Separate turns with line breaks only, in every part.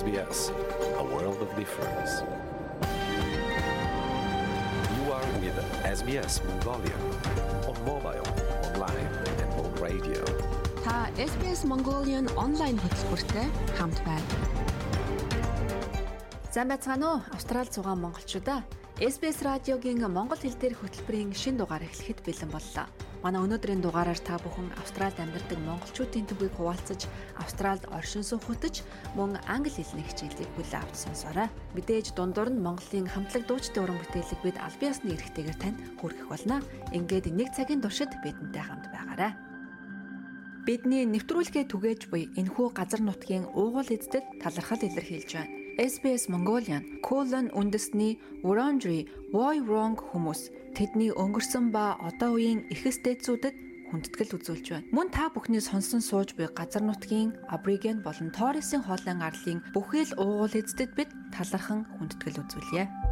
SBS, a world of difference. You are with SBS Mongolia on mobile, online, and on radio.
Та SBS Mongolian онлайн хөтөлбөртэй хамт байна. Сайн байцгаана уу? Австрали зугаан монголчуудаа. SBS радиогийн монгол хэл дээрх хөтөлбөрийн шин дугаар эхлэхэд бэлэн боллоо. Манай өнөөдрийн дугаараар та бүхэн Австралид амьдардаг монголчуудын төвийг хуваалцаж, Австралид оршин хөтөж, мөн англи хэлний хичээлийг хүлээн авч сонсоорой. Мэдээж дундуур нь Монголын хамтлаг дуучдын уран бүтээлэг бид аль биесны эрхтэйгээр танд хүргэх болно. Ингээд нэг цагийн туршид бидэнтэй хамт байгаарай. Бидний нэвтрүүлгээ түгээж буй энэхүү газар нутгийн уугуул эздэд талархал илэрхийлж байна. SBS Mongolian Colon үндэсний Wurundjeri Woi Wurrung хүмүүс тэдний өнгөрсөн ба одоо үеийн эхэс дээдсүүдэд хүндэтгэл үзүүлж байна. Мөн та бүхний сонсон сууж буй газар нутгийн Абориген болон Торресын хоолын арлын бүхэл уугуул эздэд бид талархан хүндэтгэл үзүүлье.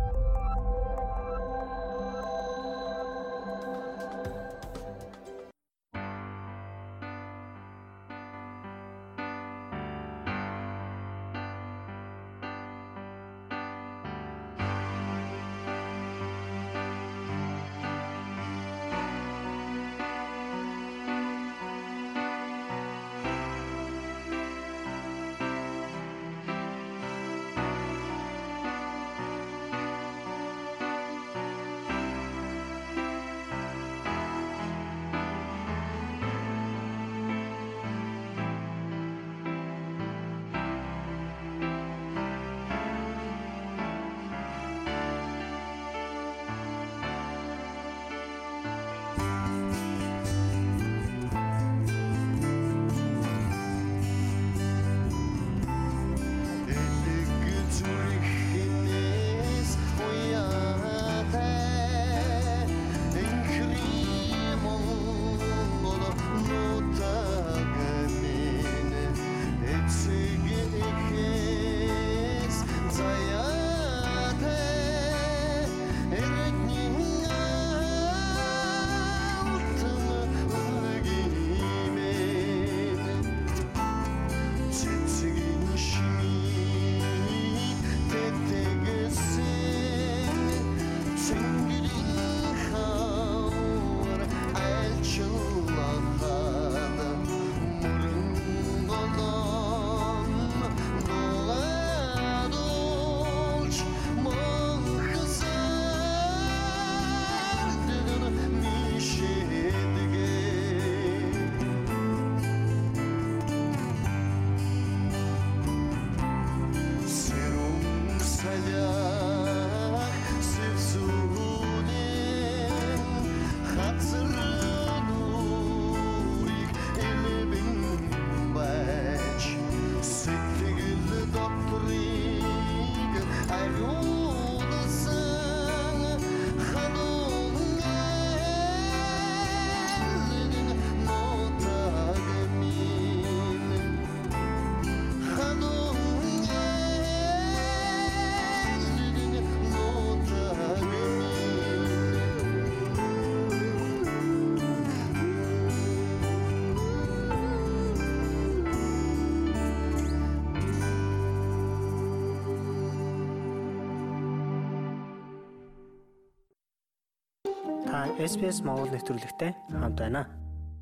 SPS Монгол нэвтрүүлэгтэй хамт байна.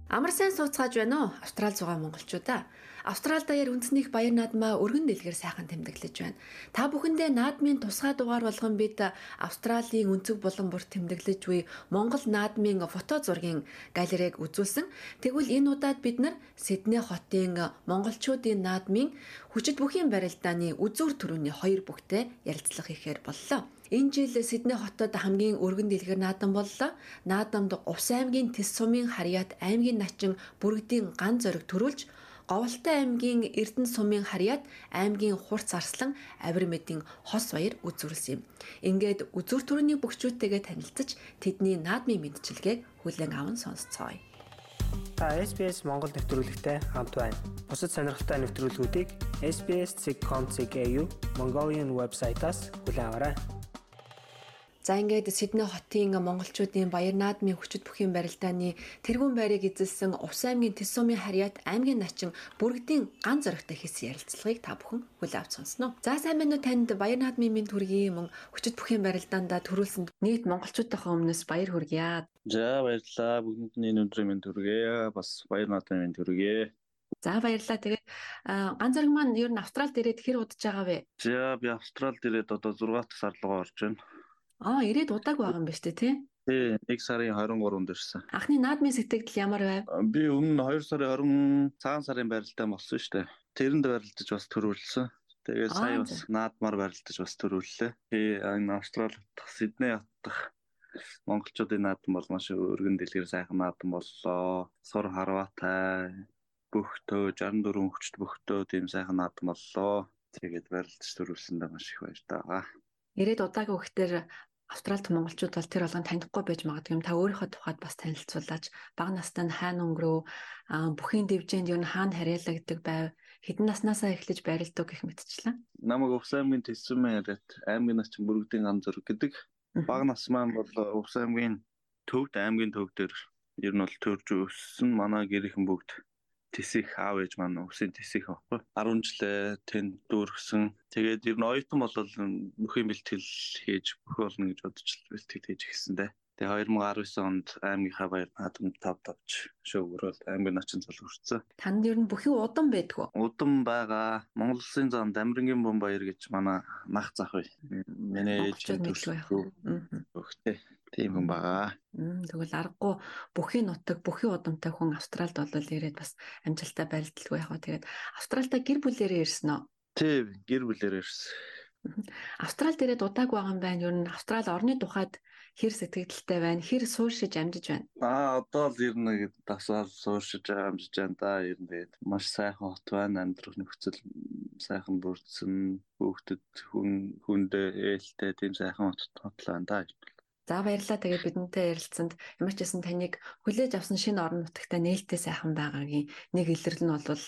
Амар сайн сууцгааж байна уу? Австрал зугаа монголчуудаа. Австрал даяар үндэснийх баяр наадмаа өргөн дэлгэр сайхан тэмдэглэж байна. Та бүхэндээ наадмын тусгай дугаар болгон бид Австралийн өнцөг булан бүрт тэмдэглэж буй Монгол наадмын фото зургийн галерег үзүүлсэн. Тэгвэл энэ удаад бид нар Сидней хотын монголчуудын наадмын хүчит бүхийн барилдааны үзүүр төрөний хоёр бүхтэй ярилцлага хийхээр боллоо. Энэ жил Сидней хотод хамгийн өргөн дэлгэр наадам боллоо. Наадамд Увс аймгийн Тэс сумын харьяат аймгийн начин бүргэдийн ган зориг төрүүлж Говьлтай аймгийн Эрдэнэ сумын харьяат аймгийн Хурц Арслан Авир мэдийн хос баяр үзүүлсэн юм. Ингээд үзүр төрөний бөхчүүдтэйгээ танилцаж тэдний наадмын мэдчилгээг хүлээн аван сонсцгоё.
Та SBS Монгол нэвтрүүлэгтэй хамт байна. Бусад сонирхолтой нэвтрүүлгүүдийг SBS.com.cg Mongolian вебсайтаас хүлээн аваарай.
За ингээд Сидней хотын монголчуудын баяр наадмын хүчит бүхийн барилдааны тэргуун байрыг эзэлсэн Увс аймгийн Тэс сумын харьяат аймгийн начин бүргэдийн ган зөрөгтэй хийсэн ярилцлагыг та бүхэн хүлээн авч сонсноо. За сайн байна уу танд баяр наадмын минь төргийн мөн хүчит бүхийн барилдаанда төрүүлсэн нийт монголчуудынхаа өмнөөс баяр хүргье.
За баярлалаа. Бүгдэнд энэ өдрийн минь төргөө. Бас баяр наадмын минь төргөө.
За баярлалаа. Тэгээд ганц зэрэг маань ер нь Австралид ирээд хэр удаж байгаа вэ?
За би Австралид ирээд одоо 6 дахь сар руу орж байна.
Аа, ирээд удааг байгаа юм ба штэ тий.
Тий, 1 сарын 23-нд ирсэн.
Анхны наадмын сэтгэл ямар байв?
Би өмнө 2 сарын 20 цагаан сарын барилдаа болсон штэ. Тэрэнд барилдаж бас төрүүлсэн. Тэгээ сая бас наадмаар барилдаж бас төрүүллээ. Тий, энэ Австрал дахь Сидней хот монголчуудын наадам бол маш өргөн дэлгэр сайхан наадам боллоо. Сур харваатай бөхтөө 64 хүчт бөхтөө тийм сайхан наадам боллоо. Тэгээд барилдаж төрүүлсэндээ маш их баяртай байгаа
ирээд удаагийн үхтэр Австралид монголчууд бол тэр болгон танихгүй байж магадгүй юм. Та өөрийнхөө тухайд бас танилцуулаач. Бага настай нь хаана өнгөрөө, бүхийн дэвжээнд юу н хаана харьяалагддаг байв, хэдэн наснаасаа эхлэж байралдаг гэх мэтчлэн.
Намайг Увс аймгийн Тэсвэн яриад аймгийн нас чинь бүргэдийн ан зөрг гэдэг. Бага нас маань бол Увс аймгийн төвд аймгийн төв дээр ер нь бол төрж өссөн манай гэрийнхэн бүгд тисэх аав ээж маань өсөний тисэх байхгүй 10 жилээ тэнд дүүргсэн. Тэгээд ер нь оюутан болол нөхөн бэлтгэл хийж бүх болно гэж бодож бэлтгэл хийж гисэн дээ Тэгээ 2019 онд аймгийнхаа баяр наадам тав тавч шөөгөрөөл аймгийн начин цал хүрсэн.
Танд ер нь бүхий удам байдгүй.
Удам байгаа. Монгол Улсын зам Дамирнгийн бом баяр гэж манай нах зах бай. Миний ээж төрсөн. Өгтэй. Тийм хүн байгаа.
Тэгвэл аргагүй бүхий нутаг, бүхий удамтай хүн Австралид бол ирээд бас амжилттай барилдалгүй яхаа. Тэгээд Австралда гэр бүлээрээ ирсэн үү?
Тийм, гэр бүлээрээ ирсэн.
Австралид ирээд удааг байгаа юм байна. Ер нь Австрали орны тухайд хэр сэтгэлдэлтэй байна? Хэр сууршиж амжиж байна?
Аа одоо л ер нь дасаал сууршиж амжиж байна да. Ер нь тэгээд маш сайхан хот байна. Амьдрах нөхцөл сайхан бүрдсэн. Хүүхдэд хүн хүндээ ээлтэй тийм сайхан хот тотлоо да.
За баярлалаа. Тэгээд бидэнтэй ярилцсанд ямар ч гэсэн таныг хүлээж авсан шинэ орон нутагта нээлттэй сайхан байгаагийн нэг илрэл нь бол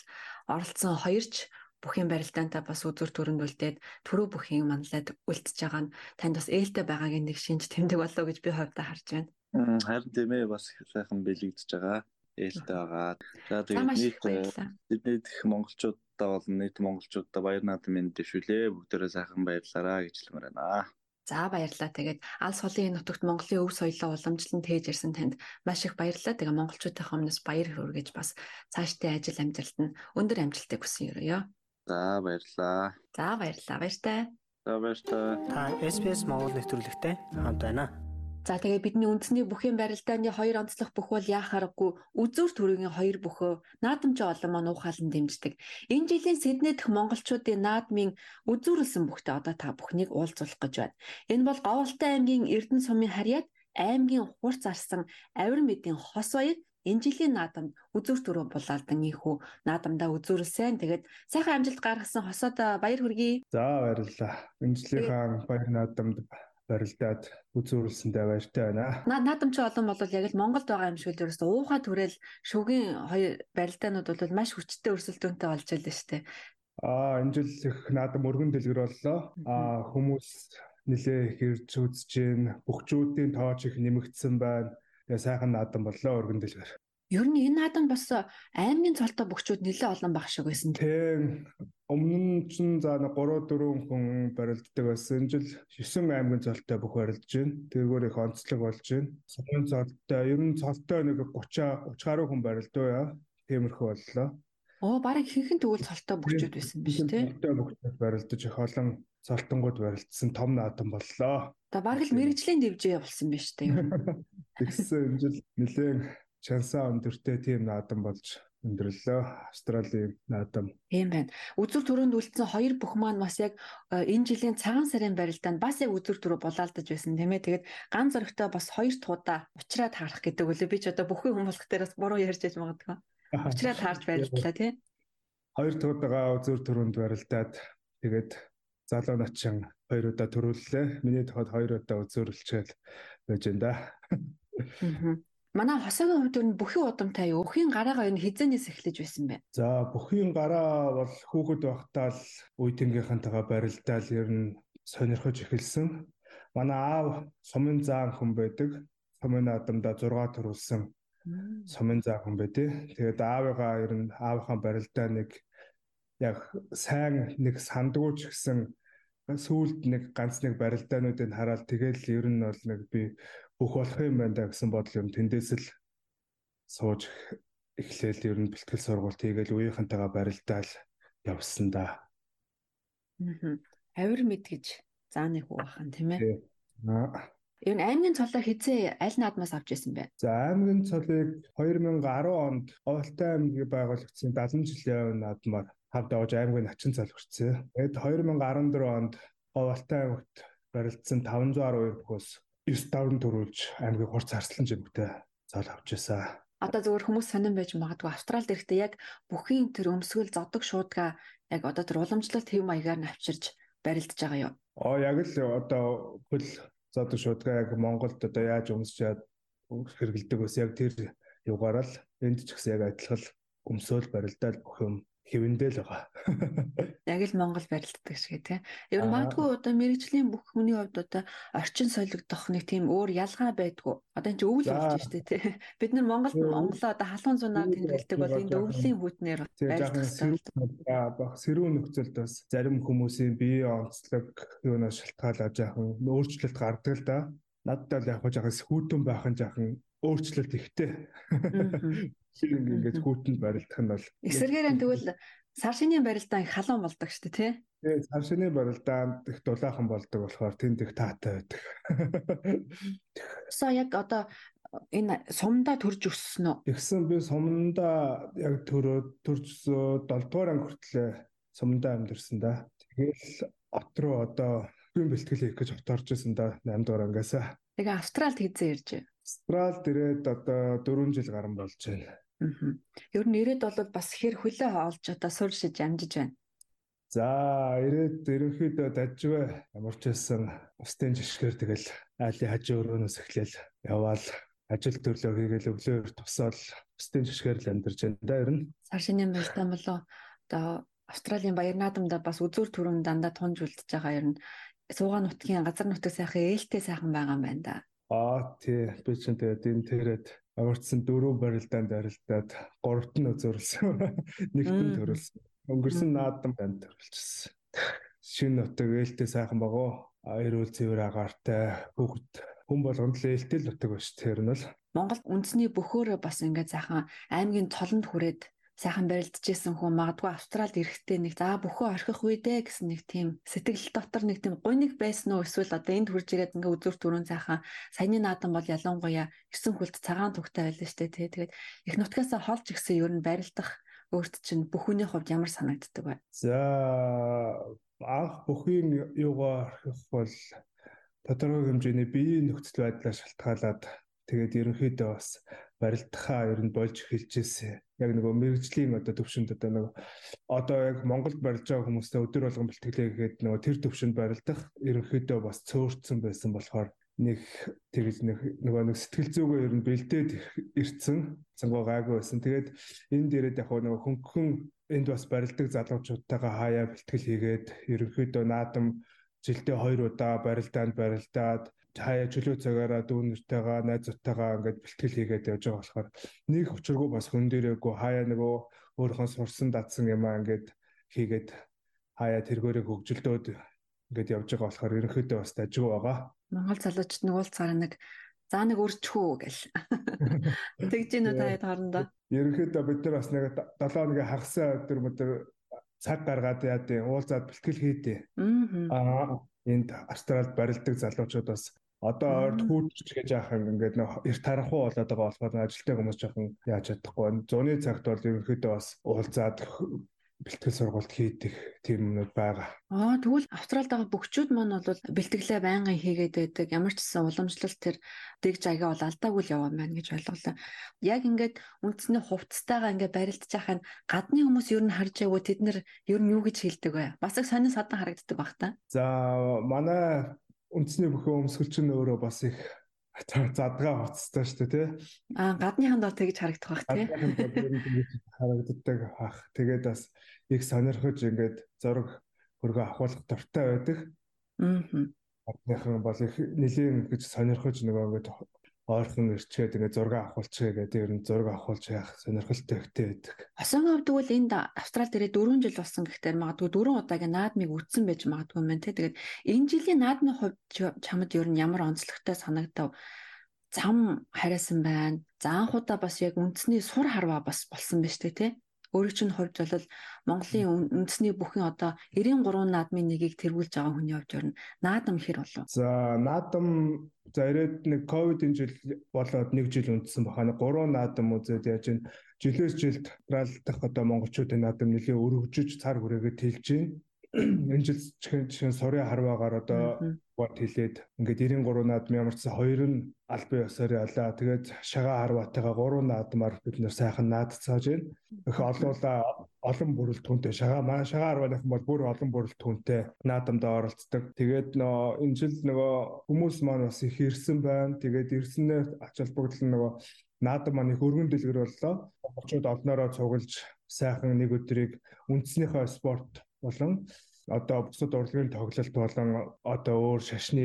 оролцсон хоёрч бүхийн барилдаантай бас үзүр төрөнд үлдээд түрүү бүхийн манлаад үлдчихэж байгаа нь танд бас ээлтэй байгаагийн нэг шинж тэмдэг болоо гэж би хувьдаа харж байна.
Харин тийм ээ бас сайхан бэлэгдэж байгаа. Ээлтэй байгаа. За тэгээд нийт бидний дэх монголчуудаа болон нийт монголчуудаа баяр наадам мэнд дэвшүүлээ. Бүгдээрээ сайхан баярлаараа гэж хэлмээр байна.
За баярлалаа. Тэгээд алс холын нутагт Монголын өв соёлоо уламжлан тээж ирсэн танд маш их баярлалаа. Тэгээ монголчуудынхаа өмнөөс баяр хүргэж бас цаашдын ажил амжилт нь өндөр амжилтыг хүсэн ёроо.
За баярлалаа.
За баярлалаа. Баяртай.
За баяртай.
Та SPS Монгол нэвтрүүлэгтэй хамт байна.
За тэгээ бидний үндэсний бүхийн барилдааны хоёр онцлог бүх бол яах аргагүй үзүүр төрөгийн хоёр бөхөө наадамч олон маань уухаалan дэмждэг. Энэ жилийн Сидней дэх монголчуудын наадмын үзүүрлсэн бүхтэй одоо та бүхнийг уулзуулах гэж байна. Энэ бол Говьлтай аймгийн Эрдэнэ сумын харьяат аймгийн хурц арсан авир мэдийн хос баяр энэ жилийн наадамд үзүүр төрөө булаалдан ийхүү наадамдаа үзүүрлсэн. Тэгээд сайхан амжилт гаргасан хосоод баяр хүргэе.
За баярлалаа. Энэ жилийнхаа баяр наадамд барилдаад үзүүрлсэндээ баяртай байна.
Наадам чи олон бол яг л Монголд байгаа юм шиг л ерөөсөө уухай түрэл шүгийн хоёр барилдаанууд бол маш хүчтэй өрсөлдөөнтэй болж байлаа шүү дээ.
Аа энэ жил их наадам өргөн дэлгэр боллоо. Аа хүмүүс нэлээ их ирж үзэж гин бөхчүүдийн тооч их нэмэгдсэн байна Тэгээ сайхан наадам боллоо өргөн дэлгэр.
Ер нь энэ наадам бас аймгийн цолтой бөхчүүд нэлээд олон баг шиг байсан.
Тийм. Өмнө нь ч за 3 4 хүн барилддаг байсан. Энэ жил 9 аймгийн цолтой бүх барилдж байна. Тэргээр их онцлог болж байна. Сумын цолтой ер нь цолтой нэг 30 30 гаруй хүн барилдав яа. Тиймэрхүү боллоо.
Оо бараг ихэнх нь тэгвэл цолтой бөхчүүд байсан биш тий.
Цолтой бөхчүүд барилдаж их олон цолтонгууд барилдсан том наадам боллоо.
За бараг л мэрэгжлийн дэвжээ болсон биз дээ ер нь.
Тэгсэн энэ жил нэлээд чансаа өндөртэй тийм наадам болж өндөрлөө Австралийн наадам.
Тийм байна. Үзүр төрөнд үлдсэн хоёр бүх маань бас яг э, энэ жилийн цагаан сарын барилдаанд бас яг үзүр төрөө булаалдаж байсан тийм ээ. Тэгээд ган зөрөгтэй бас хоёр туудаа уучраад харах гэдэг үлээ. Би ч одоо бүхэн хүн болох дээрээс буруу ярьж яж магадгүй. Уучраад харж барилдлаа тийм.
Хоёр туудаага үзүр төрөнд барилдаад тэгээд залуу начин хоёр удаа төрүүллээ. Миний тохиод хоёр удаа үзүүрлчээл байж энэ да.
Манай хосоогийн хувьд нь бүхий удамтай юу? Бүхийн гараагаа энэ хизэнээс эхлэж байсан бэ?
За бүхийн гараа бол хүүхэд байхдаа л үе тэнгийнхантайгаа барилдаал ер нь сонирхож эхэлсэн. манай аав сумын заан хүн байдаг. Сумын наадамда 6 төрүүлсэн сумын заан хүн байдээ. Тэгээд аавыгаа ер нь аавынхаа барилдаа нэг яг сайн нэг сандгууч гэсэн сүүлд нэг ганц нэг барилдаануудыг хараад тэгэл ер нь бол нэг би бүх болох юм байна да гэсэн бодол юм тэндээс л сууж эхлээл ер нь бэлтгэл сургалт хийгээл үеийнхэнтэйгээ барилдаал явсан да.
Аа. Авир мэд гэж зааны хүү бахан тийм ээ.
Аа.
Ер нь аймгийн цолоо хизээ аль наадмаас авч ирсэн бэ?
За аймгийн цолыг 2010 онд Оволтой аймгийн байгуулагдсан 70 жилийн наадмаар хавд авч аймгийн начин цол хүрсэн. Тэгэд 2014 онд Оволтой аймагт барилдсан 512 бүхөөс 9 давн төрүүлж аймгийн хурц харслан жимгтэй цол авч ирсэн.
Одоо зөвхөн хүмүүс сонирн байж магадгүй Австралид ирэхдээ яг бүхийн тэр өмсгөл зодог шуудгаа яг одоо тэр уламжлалт хэв маягаар нь авчирж барилдаж байгаа юу?
Оо яг л одоо хөл зодог шуудгаа яг Монголд одоо яаж өмсчээд хэрэгэлдэг бас яг тэр югаараа л энд ч гэсэн яг адилхан өмсөөл барилдаад бүх юм хэвэндээ л байгаа.
Яг л Монгол барилддаг шиг тий. Ер нь магадгүй одоо мэрэгжлийн бүх хүний хувьд одоо орчин солигдох нэг тийм өөр ялгаа байдгүй. Одоо энэ өвөл болж штэ тий. Бид нар Монгол Монголоо одоо халуун зунаар тэмдэглэдэг бол энэ өвлийн хүйтнээр
барилддаг. Сэрүүн нөхцөлд бас зарим хүмүүсийн биеийн онцлог юунаас шалтгаалаад жаахан өөрчлөлт гардаг л да. Надад л яг жаахан сүүтэн байх нь жаахан өөрчлөлт ихтэй. Ингээд хүүтэнд барилдах нь бол
эсэргээрээ тэгвэл сар шинийн барилдаа их халуун болдог шүү дээ тий.
Тэгээ сар шинийн барилдаанд их дулаахан болдог болохоор тэнд их таатай байдаг.
Соо яг одоо энэ сумдаа төрж өссөн үү?
Тэгсэн би сумдаа яг төрөө төрж 7 дугаар анги хүртлээ сумдаа амьдэрсэн да. Тэгэл от руу одоо хүн бэлтгэл хийх гэж хот орж исэн да 8 дугаар ангиасаа.
Тэгээ Австралид хэзээ ирж?
Австралид ирээд одоо 4 жил гарсан болж байна.
Ер нь ирээд бол бас хэр хөлөө олж одоо сууршиж амжиж байна.
За ирээд ерөнхийдөө дажгүй ямар ч байсан устын жишгээр тэгэл айлын хажуу өрөөнөөс эхлээл яваал ажил төрлөө хийгээл өглөөр тусаал устын жишгээр л амьдарч байна да ер нь.
Сар шинийн баяртай болоо одоо Австралийн баяр наадамда бас үзүүр төрөнд дандаа тунж үлдэж байгаа ер нь суугаан нутгийн газар нутаг сайхан ээлтэй сайхан байгаа юм байна да.
Аа тий би ч тэгээд энэ тэрэд аварцсан дөрөв барилдаанд арилдаад гуравт нь зөвлөсөн. Нэгт нь төрүүлсэн. Өнгөрсөн наадам банд төрүүлчихсэн. Шин нутаг ээлтэй сайхан багуу. Эрүүл цэвэр агаартай хүүхэд хүн болгонд л ээлтэй л нутаг байна шүү. Тэр нь бол
Монгол үндэсний бөхөөрөө бас ингээд сайхан аймгийн цолонд хүрээд сайхан барилдажсэн хүн магадгүй Австралид ирэхдээ нэг за бөхөө орхих үе дээ гэсэн нэг тийм сэтгэл дотор нэг тийм гониг байсан уу эсвэл одоо энд хурж ирээд ингээ үзүр түрүүн сайхан саяны наадам бол ялангуяа 9 хүлд цагаан тугтай байлаа штэ тий тэгээд их нутгасаа холж гисэн ер нь барилдах өөрт чинь бүхүүний хувьд ямар санагддаг вэ?
За анх бүхийн юугаар орхих бол тодорхой хэмжээний биеийн нөхцөл байдлаа шалтгаалаад тэгээд ерөнхийдөө бас барилдахаа ер нь болж эхэлжсэн яг нөгөө мэрэгжлийн одоо төвшөнд одоо нөгөө одоо яг Монголд барилж байгаа хүмүүстэй өдөр болгон бэлтгэлээ гэхэд нөгөө тэр төвшөнд барилдах ерөнхийдөө бас цөөрцөн байсан болохоор нэг тэгэл нэг нөгөө нэг сэтгэл зүгөө ер нь бэлдээд ирсэн цангуу гайгүй байсан. Тэгээд энэ дээрээ яг нөгөө хөнгөн энд бас барилдаг залуучуудтайгаа хаяа бэлтгэл хийгээд ерөнхийдөө наадам жилдээ хоёр удаа барилдаанд барилдаад чөлөө цагаараа дүүнэртэйгээ найзуудтайгаа ингээд бэлтгэл хийгээд явж байгаа болохоор нэг учиргүй бас хүн дээрээгүй хаяа нөгөө өөрийнхөө сурсан дадсан юмаа ингээд хийгээд хаяа тэргээрээ хөгжилдөөд ингээд явж байгаа болохоор ерөнхийдөө бас дажгүй байгаа.
Монгол залуучууд нэг уулцаар нэг заа нэг өрчхүү гэл. Тэгж гинүү таад хоорондоо.
Ерөнхийдөө бид нар бас нэг 7 өдрийн хагасаа өдөр өдөр цаг гаргаад яа дээ уулзаад бэлтгэл хийдээ. Аа энд Австралид барилдаг залуучууд бас Одоо ойрт хүүтч гэж яах юм ингээд нөө эрт таранхуу болоод байгаа болохоор ажилтны хүмүүс жоохон яаж чадахгүй. Зуны цагт бол ерөнхийдөө бас уулзаад бэлтгэл сургалт хийдэг тийм юмнууд байгаа.
Аа тэгвэл Австралид байгаа бөхчүүд маань бол бэлтгэлээ байнгын хийгээд байдаг. Ямар ч гэсэн уламжлалт тэр дэг жагаа бол алдаагүй л яваа маань гэж ойлголоо. Яг ингээд үндэсний хувцастайгаа ингээд барилдаж байхад гадны хүмүүс ер нь харж яваа тэд нар ер нь юу гэж хэлдэг вэ? Бас их сонин садан харагддаг баг та.
За манай үндэсний бүхэн өмсгөл чинь өөрөө бас их задгаа хоцтой шүү дээ тий.
Аа гадныханд бол тэгж харагдах бах тий.
харагддаг бах. Тэгээд бас их сонирхож ингээд зураг хөргөө авахлах дуртай байдаг.
Аа.
Ардныхан бол их нэлийн гэж сонирхож нөгөө ингээд ойрхон ирчээд ингээ зураг авахулчихъя гэдэг ер нь зураг авахулж яах сонирхолтой ихтэй байдаг.
Осон хувьд тэгвэл энд Австрал дээрээ 4 жил болсон гэхдээ магадгүй 4 удаагийн наадмыг үтсэн байж магадгүй юм байна те. Тэгээд энэ жилийн наадмын хувьд чамд ер нь ямар онцлогтой санагдав? Зам хариасан байна. За анхудаа бас яг үндэсний сур харваа бас болсон шүү дээ те өөрийн чинь хувьд бол Монголын үндэсний бүхэн одоо 93 наадмын нэгийг тэргүүлж байгаа хүний хувьд ер нь наадам хэр болов?
За наадам за ирээд нэг ковидын жил болоод нэг жил үндсэн бахана 3 наадам үзээд яаж ин жилээс жилд Австрал дахь одоо монголчуудын наадам нэлээ өргөжж цар хүрээгээ тэлж байна энэ жил чихэн сорын харваагаар одоо бод хилээд ингээд 93 наадмын ямар ч хоёр нь албан ёсоор ялаа. Тэгээд шагаа харваатайгаа 3 наадмаар бид нэр сайхан наадцааж байна. Их олоола олон бүрэлдэхүүнтэй шагаа манай шагаа харвааныхан бол бүр олон бүрэлдэхүүнтэй наадамд оролцдог. Тэгээд нөө энэ жил нөгөө хүмүүс маань бас их ирсэн байна. Тэгээд ирсэнээр ач холбогдол нөгөө наадам маань их өргөн дэлгэр боллоо. Монголчууд олноороо цуглаж сайхан нэг өдрийг үндснийхээ спорт болон одоо бусад урлагийн тоглолт болон одоо өөр шашны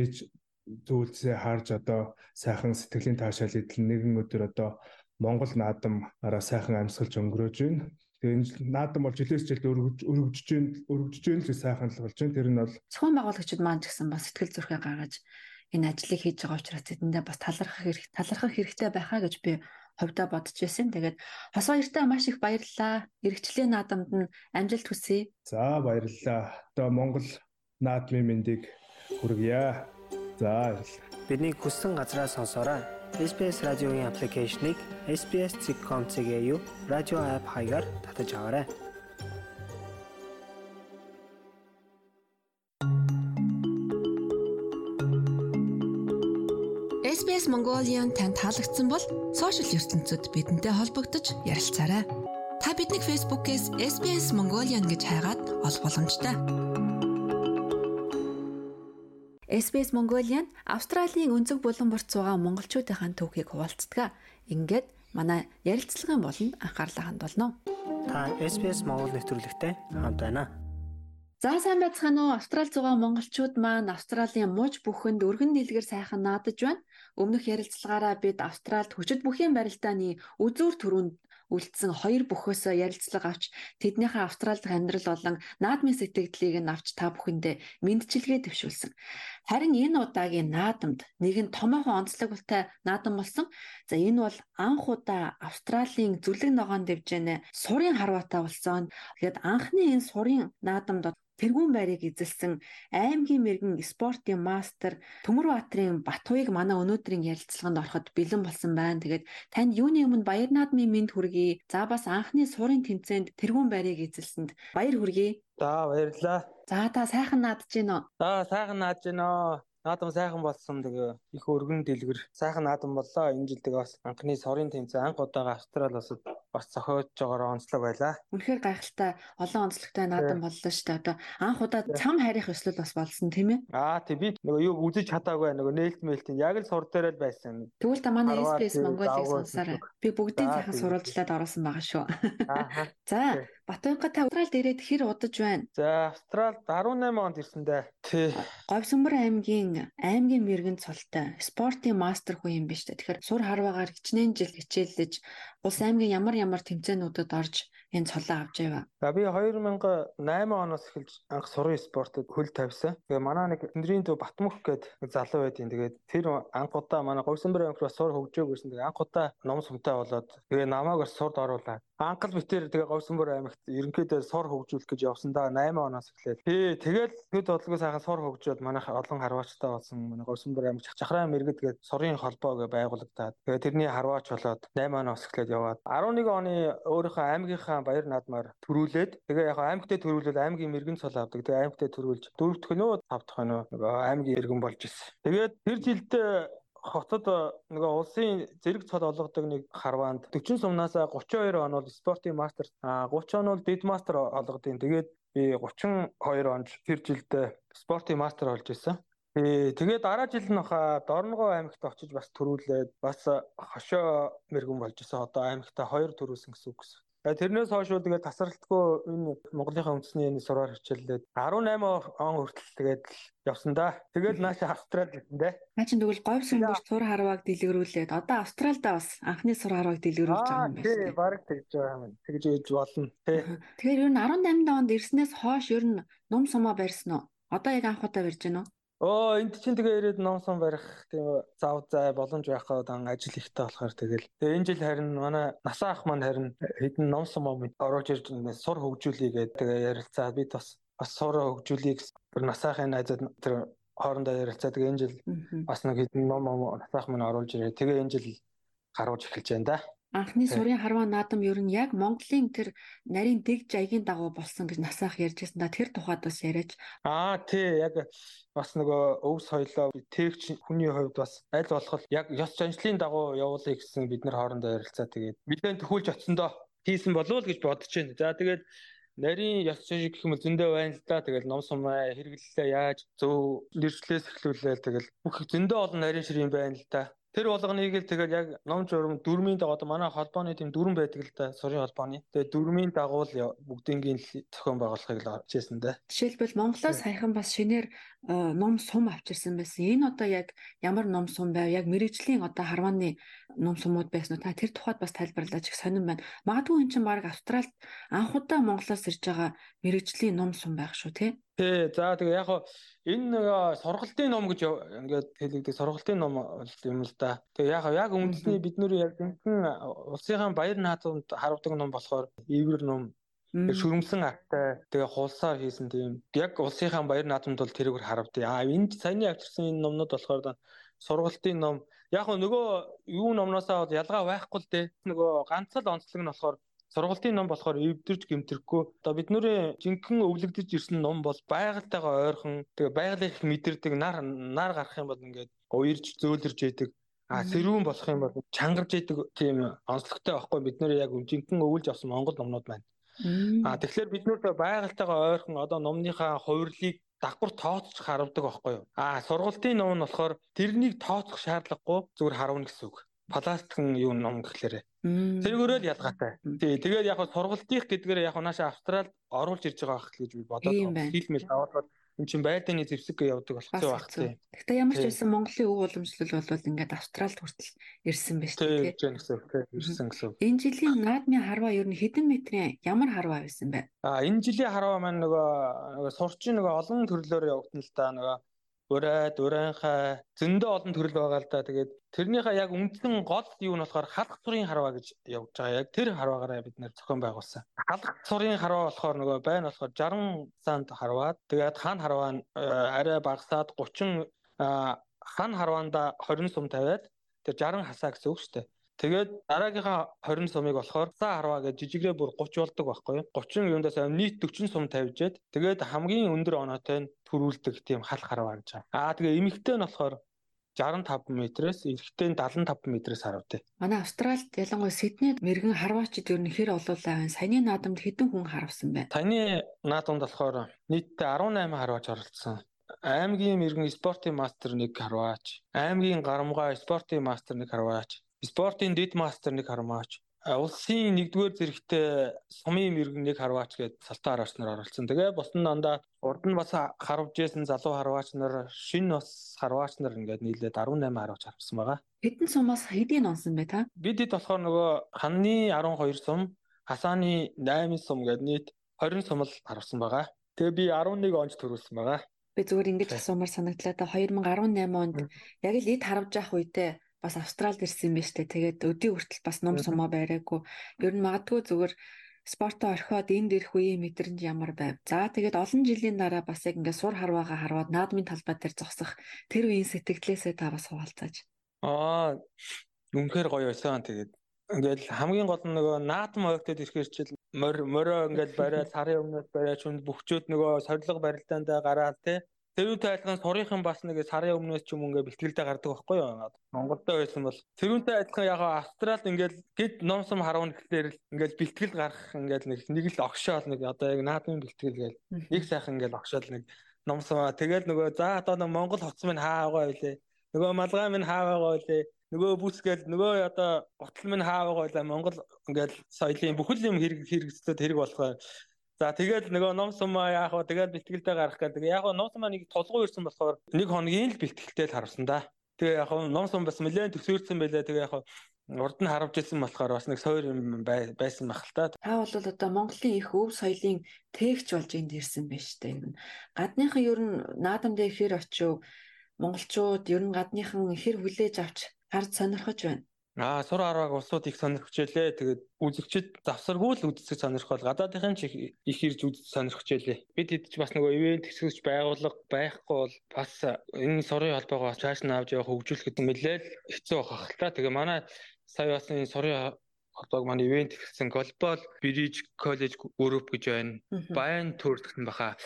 зүйлсээ харж одоо сайхан сэтгэлийн таашаал эдэл нэгэн өдөр одоо Монгол наадам араа сайхан амьсгалж өнгөрөөж байна. Тэгээ наадам бол жилээс жилд өргөжж өргөжж л сайхан л болж байна. Тэр нь бол
зохион байгуулагчид маань ч гэсэн бас сэтгэл зүрхээ гаргаж энэ ажлыг хийж байгаа учраас тэдэндээ бас талархах хэрэг талархах хэрэгтэй байхаа гэж би хувьдаа бодож байсан. Тэгээд хос баяртай маш их баярлалаа. Иргэжлийн наадамд нь амжилт хүсье.
За баярлалаа. Одоо Монгол наадмын мэндийг хүргье. За баярлалаа.
Бидний хүссэн газраа сонсоорой. SBS радиогийн аппликейшнийг SBS.com.cg-ийн радио апп хаягаар татаж аваарай.
SBS Mongolian танд таалагдсан бол сошиал ертөнцид бидэнтэй холбогдож ярилцаарай. Та биднийг Facebook-ээс SBS Mongolian гэж хайгаад олох боломжтой. SBS Mongolian Австралийн өнцөг булан борт суугаа монголчуудын түүхийг хуваалцдаг. Ингээд манай ярилцлагын болонд анхаарлаа хандуулно.
Та SBS Монгол нэвтрүүлэгтэй хамт байна.
За сайн байцгаана уу? Австрал зугаа монголчууд маань Австралийн мууж бүхэнд өргөн дэлгэр сайхан наадаж байна. Өмнөх ярилцлагаараа бид Австралд хүчит бүхийн барилдааны үзүүр төрөнд үлдсэн хоёр бүхөөс ярилцлага авч тэднийхээ Австралид амьдрал болон наадмын сэтгэлдлийг нь авч та бүхэндээ мэдчилгээ төвшүүлсэн. Харин энэ удаагийн наадамд нэгэн томоохон онцлогтой наадам болсон. За энэ бол анх удаа Австралийн зүлэг ногоон дэвжэнэ сурын харваатай болсон. Тэгээд анхны энэ сурын наадамд тэргүүн байрыг эзэлсэн аймгийн мэрэгэн спортын мастер Төмөрбаатрын Батуйг манай өнөөдрийн ярилцлаганд ороход бэлэн болсон байна. Тэгээд танд юуны өмнө баяр наадмын мэд хүргэе. За бас анхны сурын тэмцээнд тэргүүн байрыг эзэлсэнд баяр хүргэе.
За баярлалаа.
За та сайхан наадж гин үү?
За сайхан наадж гин үү? Наадам сайхан болсон тэгээ их өргөн дэлгэр сайхан наадам боллоо энэ жил тэгээ бас анхны сорын тэмцээн анх удаага австрал улсад бас зохиож байгаагаар онцлог байлаа.
Үнэхээр гайхалтай олон онцлогтой наадам боллоо шүү дээ. Одоо анх удаа цам харих өслөл бас болсон тийм ээ.
Аа тий би нөгөө юу үзэж чадаагүй нөгөө нээлт мэлтийн яг л сур дээрэл байсан.
Тэгвэл та манай SPS Монголыг сонсоорой. Би бүгдийн сайхан сурвалжлаад оруулсан байгаа шүү. Аа. За Батуйнга та Австралид ирээд хэр удаж байна?
За Австралид 18 онд ирсэн дээ. Тий.
Говьсөмбөр аймгийн аймгийн мэрэгэн цолтой спортын мастер хүн юм биш үү? Тэгэхээр сур харваагаар хичнээн жил хичээллэж улс аймгийн ямар ямар тэмцээнүүдэд орж энэ цолоо авч яваа.
За би 2008 оноос эхэлж анх сурын спортод хөл тавьсан. Тэгээ манай нэг Тэндрийн төв Батмөх гэдэг залуу байдیں۔ Тэгээд тэр анх удаа манай Говьсонбор аймаг бас сур хөгжөөгүйсэн. Тэгээ анх удаа ном сумтай болоод тэгээ намайг сурд оруулаад анхал битэр тэгээ Говьсонбор аймагт ерөнхийдөө сур хөгжүүлэх гэж явсан да 8 оноос эхлээд. Тий, тэгэл төд бодлого сайхан сур хөгжөөд манайх олон харваачтай болсон. Манай Говьсонбор аймаг чахраа мэрэгд гээд сурын холбоо гэж байгуулагдаад тэгээ тэрний харваач болоод 8 оноос эхлээд яваад 11 оны өөрийнхөө аймгийнхаа баяр наадмаар төрүүлээд тэгээ яг аймагтаа төрүүлвэл аймгийн мэрэгэн цол авдаг. Тэгээ аймагтаа төрүүлж дөрөв дэх нөө тав дахь нөө нөгөө аймгийн иргэн болж ирсэн. Тэгээд тэр жилд хотод нөгөө улсын зэрэг цол олгодог нэг харваанд 40 сумнаас 32 он бол спортын мастер 30 он бол дид мастер олгодیں۔ Тэгээд би 32 онд тэр жилдээ спортын мастер болж исэн. Ээ тэгээд дараа жил нь хаа Дорногов аймагт очиж бас төрүүлээд бас хошоо мэрэгэн болж исэн. Одоо аймагтаа хоёр төрүүлсэн гэсэн үг гэсэн. Тэрнээс хойш бол тэгээд тасралтгүй энэ Монголынхаа үндэсний энэ сураар хичээллээд 18 он хүртэл тэгээд явсан да. Тэгээд нааш Австрал гэсэн дээ.
Наа чинь тэгвэл говь сүмбэр сур харвааг дэлгэрүүлээд одоо Австралда бас анхны сур харвааг дэлгэрүүлж байгаа юм байна.
Тий, баг тэгж байгаа юм. Тэгж ээж болно. Тий.
Тэгэхээр ер нь 18 онд ирснээс хойш ер нь ном сумаа барьсан уу? Одоо яг анх удаа барьж байна уу?
Оо энд чинь тэгээ ирээд номсон барих тийм зав зай боломж байхад ан ажил ихтэй болохоор тэгэл. Тэгээ энэ жил харин манай насаа ах маань харин хэдэн номсон мом оруулж ирж сур хөгжүүлээ гэдэг тэгээ ярилцаа. Бид бас бас сур хөгжүүлэе гэсэн насаахын найзад тэр хоорондоо ярилцаа. Тэгээ энэ жил бас нэг хэдэн ном насаах маань оруулж ирээ. Тэгээ энэ жил гаргаж эхэлж байна да
анхны сурын харваа наадам ер нь яг Монголын тэр нарийн дэг жаягийн дагуу болсон гэж насаах ярьжсэн да тэр тухайд бас яриач.
Аа тий яг бас нөгөө өв соёлоо тээгч хүний хувьд бас аль болох яг ёс заншлын дагуу явуулъя гэсэн бид нар хоорондоо ярилцаа тэгээд мэдэн төхүүлж очсондоо хийсэн болов уу гэж бодож байна. За тэгээд нарийн ёс заншил гэх юм зөндөө байна л да. Тэгэл ном сумаа хэрэглэлээ яаж зөв нэршлээс эхлүүлээл тэгэл бүх зөндөө олон нарийн ширийн байна л да. Тэр болгоныг л тэгэл яг ном журам дөрмийн дагуу одоо манай холбооны тийм дүрм байдаг л да сурын холбооны. Тэгээ дөрмийн дагуу л бүгдийнгийн зохион байгуулахыг л хичээсэн дээ.
Жишээлбэл Монголоос саяхан бас шинээр ном сум авчирсан байсан. Энэ одоо яг ямар ном сум байв? Яг мэрэгжлийн одоо харвааны ном сумууд байсан уу? Та тэр тухайд бас тайлбарлаач их сонирн байна. Магадгүй эн чинь баг Австралид анх удаа Монголоос ирж байгаа мэрэгжлийн ном сум байх шүү, тий?
Тий, за тэгээ яг энэ нэг сургалтын ном гэж ингээд хэлэгдэх сургалтын ном юм л да. Тэгээ яг яг үндэсний бидний яг зинхэн улсынхаа баяр наадамд харуулдаг ном болохоор ивэр ном шүрмсэн актай тэгээ хулсаар хийсэн тийм яг улсынхаа баяр наадамд бол тэрүүгээр харавдъя. А энд саяны авчирсан энэ номнууд болохоор сургалтын ном яг нөгөө юу номноосоо ялгаа байхгүй л дээ. Нөгөө ганц л онцлог нь болохоор сургалтын ном болохоор эвдэрч гэмтрэхгүй. Одоо бидний жинхэнэ өвлөгдөж ирсэн ном бол байгальтайгаа ойрхон тэгээ байгаль их мэдэрдэг нар нар гарах юм бол ингээд уярж зөөлрж яадаг. А сэрүүн болох юм бол чангарж яадаг тийм онцлогтой байхгүй бид нэр яг жинхэнэ өвлж авсан монгол номнууд байна. А тэгэхээр бид нүрт байгальтайгаа ойрхон одоо номныхаа хувирлыг дагвар тооцож харавдаг байхгүй юу. А сургалтын ном нь болохоор тэрнийг тооцох шаардлагагүй зүгээр харавна гэсэн үг пластикын юу ном гэхлээрээ. Тэргээрээ л ялгаатай. Тий, тэгээд яг сургалтынх гэдгээр яг нааша Австралид оруулж ирж байгаа байх гэж би бодоод хэлмэл аваад эн чинь байдааны зэвсэг явдаг зүй байх тий.
Гэхдээ ямар ч байсан Монголын өв уламжлал бол ингээд Австралид хүртэл ирсэн байж
тээ. Тий, гэсэн тий, ирсэн гэсэн.
Энэ жилийн наадмын харваа ер нь хэдэн метрийн ямар харваа байсан бэ?
А энэ жилийн харваа маань нөгөө нөгөө сурчин нөгөө олон төрлөөр явагдана л да нөгөө урайд, урайнхай зөндөө олон төрөл байгаа л да. Тэгээд тэрнийхээ яг үндсэн гол юу нь болохоор халах цурын харваа гэж явж байгаа. Яг тэр харваагаараа бид нэр зохион байгуулсан. Халах цурын харваа болохоор нөгөө байна болохоор 60 санд харваад тэгээд хан харваа э, арай багасаад 30 хан харваанда 20 сум тавиад тэр 60 хасаа гэсэн үг шүү дээ. Тэгээд дараагийнхаа 20 сумыг болохоор цаа харваа гэж жижигрээ бүр 30 болдог байхгүй юу? 30 юундаас нийт 40 сум тавьжээд тэгээд хамгийн өндөр оноотой нь төрүүлдэг тийм хал харваа гэж. Аа тэгээ эмэгтэй нь болохоор 65 метрээс эрэгтэй нь 75 метрээс харвтай.
Манай Австралид ялангуяа Сиднейд мэрэгэн харваачид ер нь хэр олоолаа байна. Саяны наадамд хэдэн хүн харавсан байна?
Таны наадамд болохоор нийтдээ 18 харваач оролцсон аймгийн мэрэгэн спортын мастер нэг харваач, аймгийн гарамгаа спортын мастер нэг харваач, спортын дид мастер нэг харваач улсын нэгдүгээр зэрэгтэй сумын мэрэгэн нэг харваач гээд салтаа хараач нар оролцсон. Тэгээ босн дандаа урд нь бас харавж исэн залуу харваач нар шинэ бас харваач нар ингээд нийлээд 18 харваач харвсан байгаа.
Хэдэн сумаас хэдийн онсон бэ та?
Бид хэд болохоор нөгөө ханны 12 сум, хасааны 8 сум гээд нийт 20 сум л харвсан байгаа. Тэгээ би 11 онж төрүүлсэн байгаа.
Би зүгээр ингэж асуумаар санагдлаа та 2018 онд яг л эд харавж явах үедээ бас Австралид ирсэн юм байна штэ. Тэгээд өдий хүртэл бас ном сумаа байраагүй. Ер нь магадгүй зүгээр спортоо орхиод энд ирэх үеийн мэдрэмж ямар байв. За тэгээд олон жилийн дараа бас яг ингээд сур харваагаа харваад наадмын талбай дээр зогсох тэр үеийн сэтгэлээсээ та бас хуваалцааж.
Аа үнэхээр гоё байсан. Тэгээд ингээд хамгийн гол нь нөгөө наадам ойгтод ирэхээр чил морь морио ингээд бариад сарын өмнөөс бариад хүнд бөхчөөд нөгөө сорилго барилдаандаа гараад те Тэрүүнтэй адилхан сурынхан бас нэг сарын өмнөөс ч юм ингээ бэлтгэлдээ гардаг байхгүй юу? Монголдо байсан бол тэрүүнтэй адилхан яг Австралид ингээл гэд номсом харуун гэхлээр ингээл бэлтгэл гарах ингээл нэг нэг л огшоол нэг одоо яг наадмын бэлтгэл гээл нэг сайхан ингээл огшоол нэг номсоо тэгэл нөгөө за одоо Монгол хоцсон минь хаа байгаа вэ? Нөгөө малгай минь хаа байгаа вэ? нөгөө бүсгээл нөгөө одоо гутал минь хааваг байлаа Монгол ингээл соёлын бүхэл юм хэрэг хэрэгцээд хэрэг болохоор За тэгээд нөгөө ном сумаа яах вэ? Тэгээд бэлтгэлдээ гарах гэдэг. Яг ном сумаа нэг толгой ирсэн болохоор нэг хоногийн л бэлтгэлтэй л харсан да. Тэгээ яг ном сум бас нэлээд төсөөрсөн байлаа. Тэгээ яг урд нь харавж исэн болохоор бас нэг сойр юм байсан байх л та.
Та бол одоо Монголын их өв соёлын тээгч болж энд ирсэн байж та юм. Гадныхан ер нь наадам дээр хэр очив монголчууд ер нь гадныхан хэр хүлээж авч гард сонирхож байна.
Аа сур аргааг улсууд их сонирхож ялээ. Тэгээд үзэгчд завсаргүй л үздэг сонирхол гадаадынхын ч их ирж үзэж сонирхож ялээ. Бид хэд ч бас нөгөө ивент хэсгэж байгуулга байхгүй бол бас энэ сурын холбоогоо цааш нь авч явах хөгжүүлэх гэдэг нэлээл хэцүү байх л та. Тэгээ манай сая бас энэ сурын холбоог манай ивент гэсэн глобал bridge college group гэж байна. Баян төр гэсэн баха.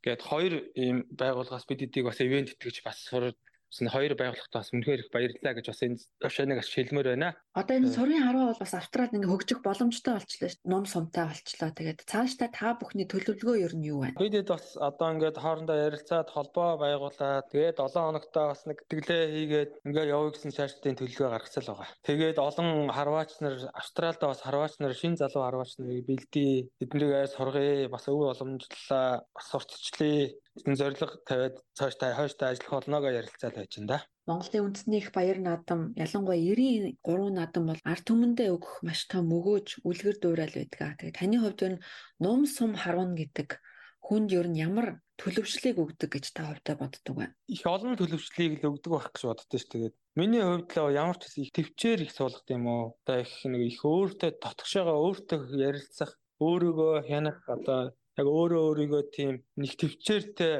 Гэт хоёр ийм байгууллагаас бид эдийг бас ивент итгэж бас сур Тэсн хоёр байгууллагатаа бас үнэхээр их баярлалаа гэж бас энэ бас шилмээр байна.
Одоо энэ сурын хараа бол бас австралид ингээ хөгжих боломжтой болчлоо шүү. Ном сумтай болчлоо. Тэгээд цаашдаа та бүхний төлөвлөгөө ер нь юу байна?
Бидэд бас одоо ингээд хоорондоо ярилцаад холбоо байгуулад тэгээд 7 хоногтоо бас нэг тэтгэлээ хийгээд ингээ явъя гэсэн цаашдын төлөвлөгөө гаргацсан л байгаа. Тэгээд олон харваач нар Австралидаа бас харваач нар шин залуу харваач нарыг бэлдээ. Тэднийг сургая. Бас өв боломжлолаа. Бас сурталчлаа энэ зорилго тавиад цааш та хойштой ажиллах болноогоо ярилцаад байж энэ да.
Монголын үндэсний их баяр наадам ялангуяа 93 наадам бол ард түмэндээ өгөх маш том өгөөж үлгэр дуурайл байдаг. Тэгээ таны хувьд энэ ном сум харуун гэдэг хүнд ер нь ямар төлөвшлийг өгдөг гэж та хувьдаа боддог вэ?
Их олон төлөвшлийг л өгдөг байх гэж боддоо ш. Тэгээд миний хувьд л ямар ч их төвчээр их суулгад юм уу? Одоо их нэг их өөртөө дотгошоогоо өөртөө ярилцах, өөрийгөө хянах одоо яг өөрөө өөрийгөө тийм нэг төвчээртэй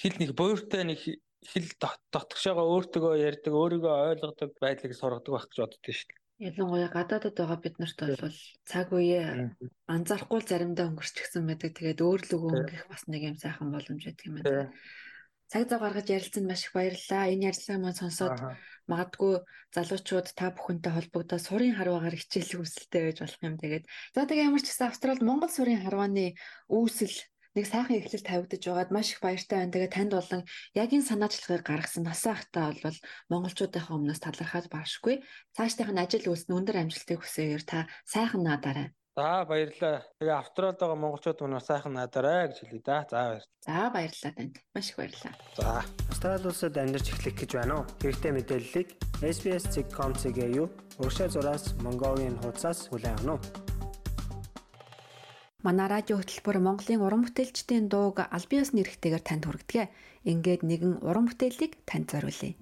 хэл нэг буйртай нэг хэл дотгошоогоо өөртөө ярьдаг, өөрийгөө ойлгодог байдлыг сургадаг байх гэж боддоо шүү дээ.
Ялангуяа гадаадд байгаа бид нарт бол цаг үеэ анзаарахгүй заримдаа өнгөрчихсөн байдаг. Тэгээд өөр л өгөө өнгөх бас нэг юм сайхан боломж байдаг юм байна. Цаг зав гаргаж ярилцсанд маш их баярлалаа. Энэ ярилцлагыг маань сонсоод магадгүй залуучууд та бүхэнтэй холбогдоод сурын харваагаар хичээлэх хүсэлтэй байж болох юм. Тэгээд за тэгээ ямар ч гэсэн Австралид Монгол сурын харвааны үүсэл нэг сайхан эхлэл тавигдаж байгаад маш их баяртай байна. Тэгээ танд болон яг энэ санаачлагыг гаргасан насаахтаа бол монголчуудынхаа өмнөөс талархаад баршгүй. Цаашдынх нь ажил үйлс нь өндөр амжилтыг хүсээгээр та сайхан наадаарай.
За баярлалаа. Тэгээ Австралид байгаа монголчууд мөн сайхан надараа гэж хэлье да. За баярлалаа.
За баярлалаа танд. Маш их баярлалаа.
За.
Австрали улсад амьдарч эхлэх гэж байна уу? Хэрэгтэй мэдээллийг SBS.com.cg юу? Уршаа зураас Mongolian хуудасаас хүлээн авах нь.
Манай радио хөтөлбөр Монголын уран бүтээлчдийн дууг аль биесны нэрхтэйгээр танд хүргэдэг. Ингээд нэгэн уран бүтээлийг танд зориулъя.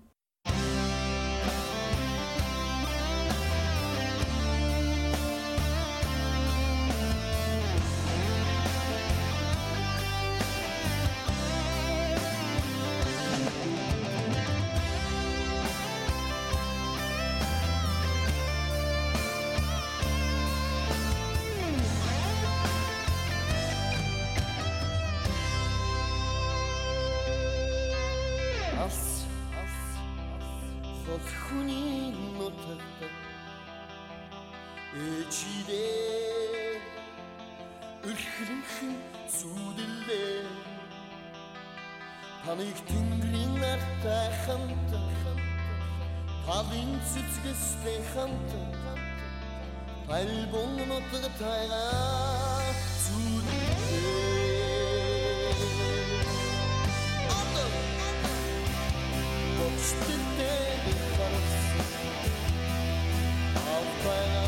Цэцгэстэй хамт. Альбом нутаг тайгаа зүудээ Ото Бочтэнтэй харас Авпаа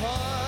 heart.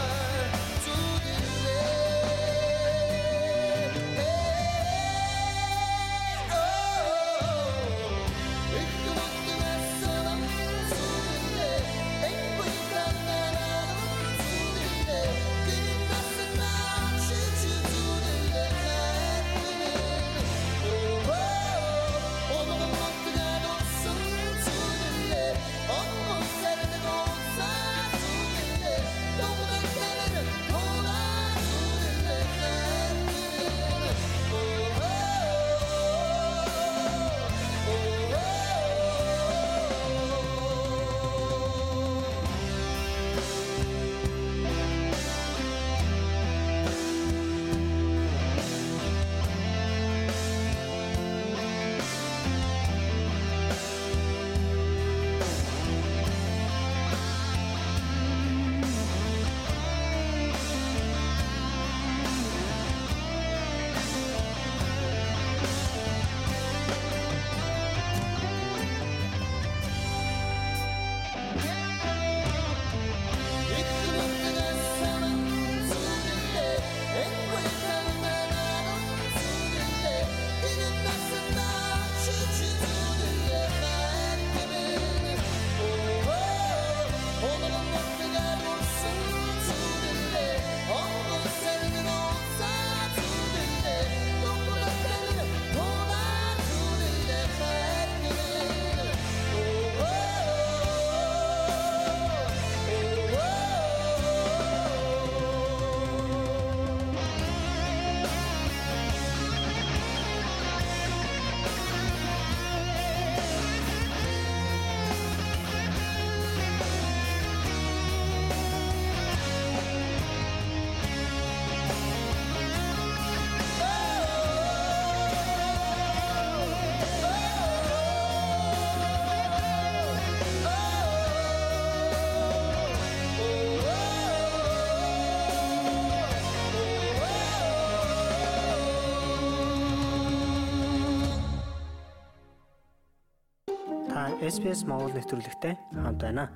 SPS Монгол нэвтрүүлэгтэй хамт байна.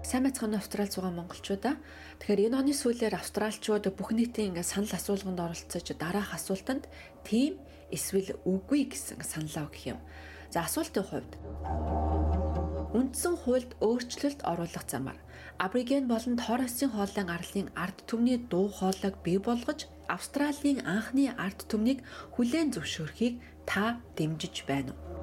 Сайн байцгаана Австрал зугаа монголчуудаа. Тэгэхээр энэ оны сүүлээр австралчууд бүх нийтийн ингээ санал асуулганд оролцож дараах асуултанд тийм эсвэл үгүй гэсэн саналаа өгөх юм. За асуултын хувьд Үндсэн хуульд өөрчлөлт оруулах замаар Абориген болон Торресын хоолойн арлын ард түмний дуу хоолойг бий болгож Австралийн анхны ард түмнийг хүлээн зөвшөөрөхийг та дэмжиж байна уу?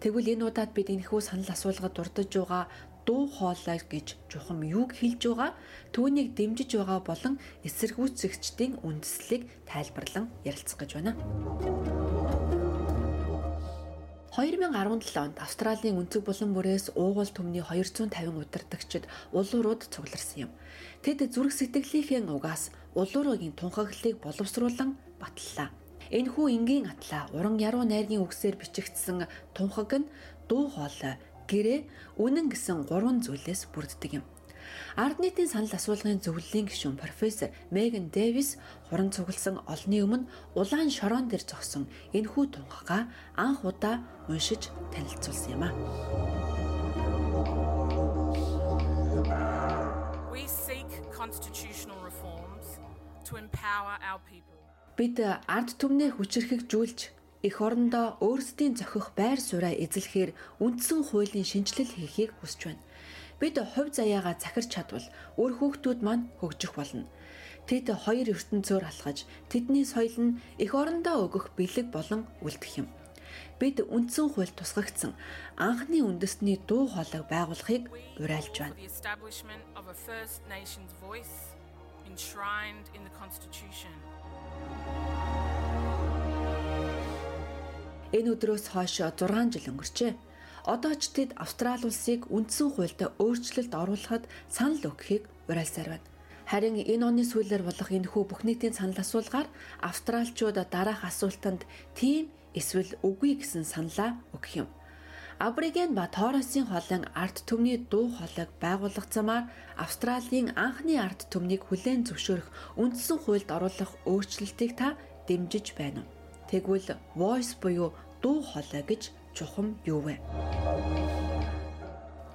Тэгвэл энэ удаад бид энэхүү санал асуулгад дурдж байгаа дуу хоолой гэж чухам юуг хэлж байгаа түүнийг дэмжиж байгаа болон эсэргүүцэгчдийн үндэслэлийг тайлбарлан ярилцах гэж байна. 2017 онд Австралийн өнцөг булан бүрээс уугуул төмний 250 удирдагчид улуурууд цугларсан юм. Тэд зүрх сэтгэлийнхээ угаас улууруугийн тунхаглалыг боловсруулан батллаа. Энэхүү энгийн атлаа уран яруу найргийн үгсээр бичигдсэн тунхаг нь дуу хоолой, гэрээ, үнэн гэсэн гурван зүйлээс бүрддэг юм. Ард нийтийн санал асуулгын зөвлөлийн гишүүн профессор Меган Дэвис хуран цугласан олны өмнө улаан шорон дээр зогсон энэхүү тунхагаа анх удаа уншиж танилцуулсан юм а.
We seek constitutional reforms to empower our people.
Бид ард түмнээ хүчрхэгжүүлж эх орондоо өөрсдийн зохих байр сууриа эзлэхээр үндсэн хуулийн шинжилэл хийхийг хүсэж байна. Бид хувь заяагаа захирч чадвал өөр хүүхдүүд маань хөгжих болно. Тэд хоёр ертөнцөөр алхаж тэдний соёл нь эх орондоо өгөх бэлэг болон үлдэх юм. Бид үндсэн хуульд тусгагдсан анхны үндэсний дуу хоолойг байгуулахыг уриалж байна.
enshrined in the Constitution.
Энэ өдрөөс хойш 6 жил өнгөрчээ. Одоо ч тэд Австрали улсыг үндсэн хуульд өөрчлөлт оруулахад санал өгөхийг уриалсаар байна. Харин энэ оны сүүлээр болох энэхүү бүх нийтийн санал асуулгаар австралчууд дараах асуултанд тийм эсвэл үгүй гэсэн саналаа өгөх юм. Абориген ба Торресын хоолын арт түмний дуу хоолойг байгуулах замаар Австралийн анхны арт түмнийг хүлээн зөвшөөрөх үндсэн хуульд оруулах өөрчлөлтийг та дэмжиж байна уу? Тэгвэл voice буюу дуу хоолой гэж чухам юу вэ?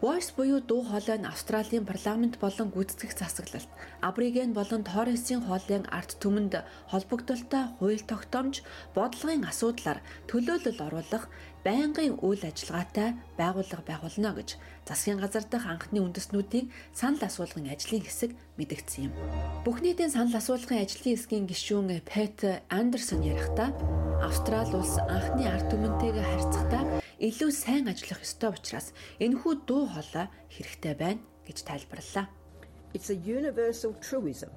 Voice буюу дуу хоолой нь Австралийн парламент болон гүйцэтгэх засаглалт, Абориген болон Торресын хоолойн арт түмэнд холбогдолтой хууль тогтоомж, бодлогын асуудлаар төлөөлөл оруулах байнгын үйл ажиллагаатай байгууллага байгуулна гэж засгийн газар дахь анхны үндэснүүдийн санал асуулгын ажлын хэсэг мэдгдсэн юм. Бүх нийтийн санал асуулгын ажлын хэсгийн гишүүн Пет Андерсон ярихдаа Австрали улс анхны арт түмэнтэйгээ харьцахдаа илүү сайн ажиллах ёстой учраас энэхүү дуу хоолой хэрэгтэй байна гэж тайлбарллаа.
It's a universal truism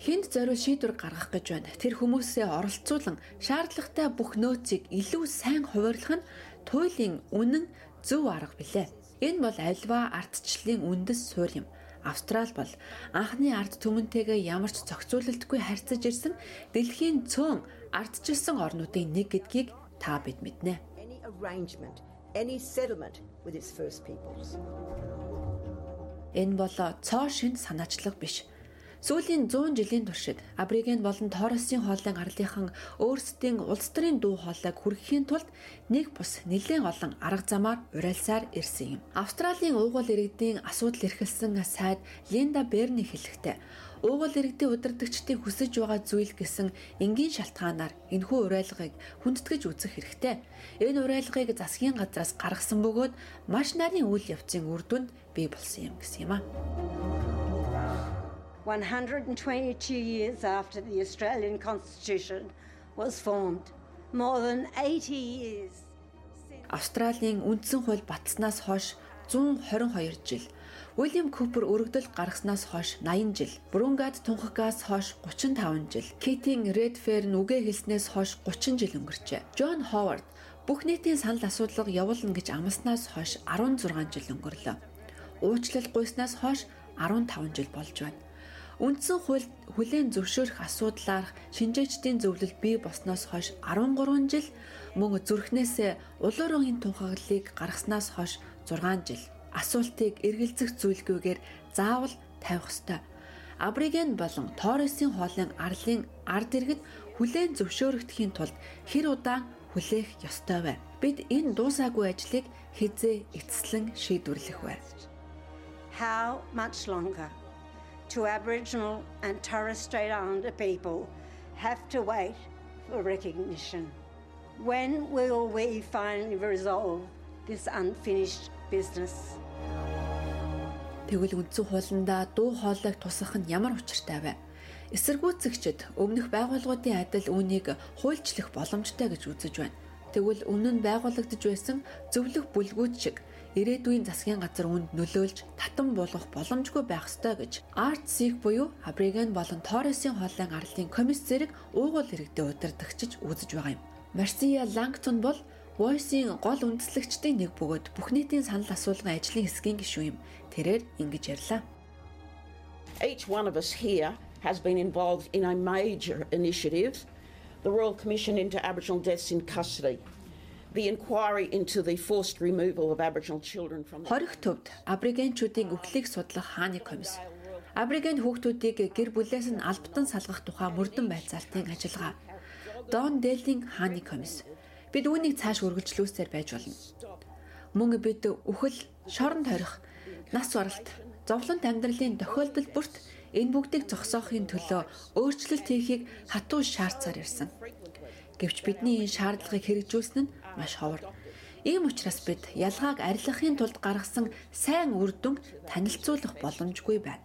Хинд зориул шийдвэр гаргах гэж байна. Тэр хүмүүсээ оролцуулан шаардлагатай бүх нөөцийг илүү сайн хуваарлах нь туйлын үнэн зөв арга билээ. Энэ бол альва ардчлалын үндэс суурь юм. Австрал бол анхны ард түмэнтэйгээ ямар ч зохицуулалтгүй харьцаж ирсэн дэлхийн цөөн ардчилсан орнуудын нэг гэдгийг та бид мэднэ.
Arrangement, any settlement with its first peoples.
Энэ бол цоо шин санаачлаг биш Сүүлийн 100 жилийн туршид Абриген болон Торресын хоолын арлынхан өөрсдийн улс төрийн дуу хоолойг хүргэхийн тулд нэг бус нэлээд олон арга замаар уриалсаар ирсэн юм. Австралийн уугуул иргэдийн асуудал эрхэлсэн сайд Линда Берни хэлэхдээ уугуул иргэдийн удирдагчдын хүсэж байгаа зүйл гэсэн энгийн шалтгаанаар энэхүү уриалгыг хүндэтгэж үзэх хэрэгтэй. Энэ уриалгыг засгийн газраас гаргасан бөгөөд маш нарийн үйл явцын үр дүнд бий болсон юм гэсэн юм а.
122 years after the Australian Constitution was formed. More than 80 years.
Австралийн үндсэн хууль батснаас хойш 122 жил. Уильям Купер өргөдөл гаргаснаас хойш 80 жил. Брунгад тунхагаас хойш 35 жил. Китин Редферн үгээ хэлснээс хойш 30 жил өнгөрчээ. Джон Ховард бүх нийтийн санал асуудлыг явуулна гэж амласнаас хойш 16 жил өнгөрлөө. Уучлал гуйснаас хойш 15 жил болж байна. Үндсэн хууль хүлээн зөвшөөрөх асуудлаар шинжээчдийн зөвлөл бий болсноос хойш 13 жил мөн зүрхнээсээ улуурын тунхаглалыг гаргаснаас хойш 6 жил асуултыг эргэлзэх зүйлгүйгээр заавал тавих ёстой. Абриген болон Торресын хоолын арлын ард иргэд хүлээн зөвшөөрөгдөхийн тулд хэр удаан хүлээх ёстой вэ? Бид энэ дуусаагүй ажлыг хизээ эцэслэн шийдвэрлэх вэ?
How much longer? to Aboriginal and Torres Strait Islander people have to wait for recognition. When will we finally resolve this unfinished business?
Тэгвэл үндсэн хуулиндаа дуу хоолойг тусгах нь ямар учиртай вэ? Эсэргүүцэгчд өмнөх байгууллагуудын адил үүнийг хуульчлах боломжтой гэж үзэж байна. Тэгвэл өмнө нь байгуулагдж байсан зөвлөх бүлгүүд шиг ирээдүйн засгийн газар үнд нөлөөлж татан буулгах боломжгүй байх ёстой гэж Artsig буюу Абриген болон Торресын хоолойн арлын комисс зэрэг уугуул иргэдэд удирдахчиж үзэж байгаа юм. Марсия Лангтон бол Voice-ийн гол үндэслэгчдийн нэг бөгөөд бүх нийтийн санал асуулгын ажлын хэсгийн гишүүн юм. Тэрээр ингэж ярьлаа.
Each one of us here has been involved in a major initiative, the Royal Commission into Aboriginal Deaths in Custody the inquiry into the forced removal of Aboriginal children from
Хорих төвд аборигенчүүдийн үхлийг судлах хааны комисс. Абориген хүүхдүүдийг гэр бүлээс нь албатан салгах тухай мөрдөн байцаалтын ажиллагаа. Дон Дэлийн хааны комисс. Бид үүнийг цааш үргэлжлүүлсээр байж болно. Мөн бид үхэл, шоронд хорих, нас баралт, зовлонт амьдралын тохиолдол бүрт энэ бүгдийг зогсоохын төлөө өөрчлөлт хийхийг хатуу шаардсаар ирсэн. Гэвч бидний энэ шаардлагыг хэрэгжүүлсэн нь маш ховор. Ийм учраас бид ялгааг арилгахын тулд гаргасан сайн үр дүн танилцуулах боломжгүй байна.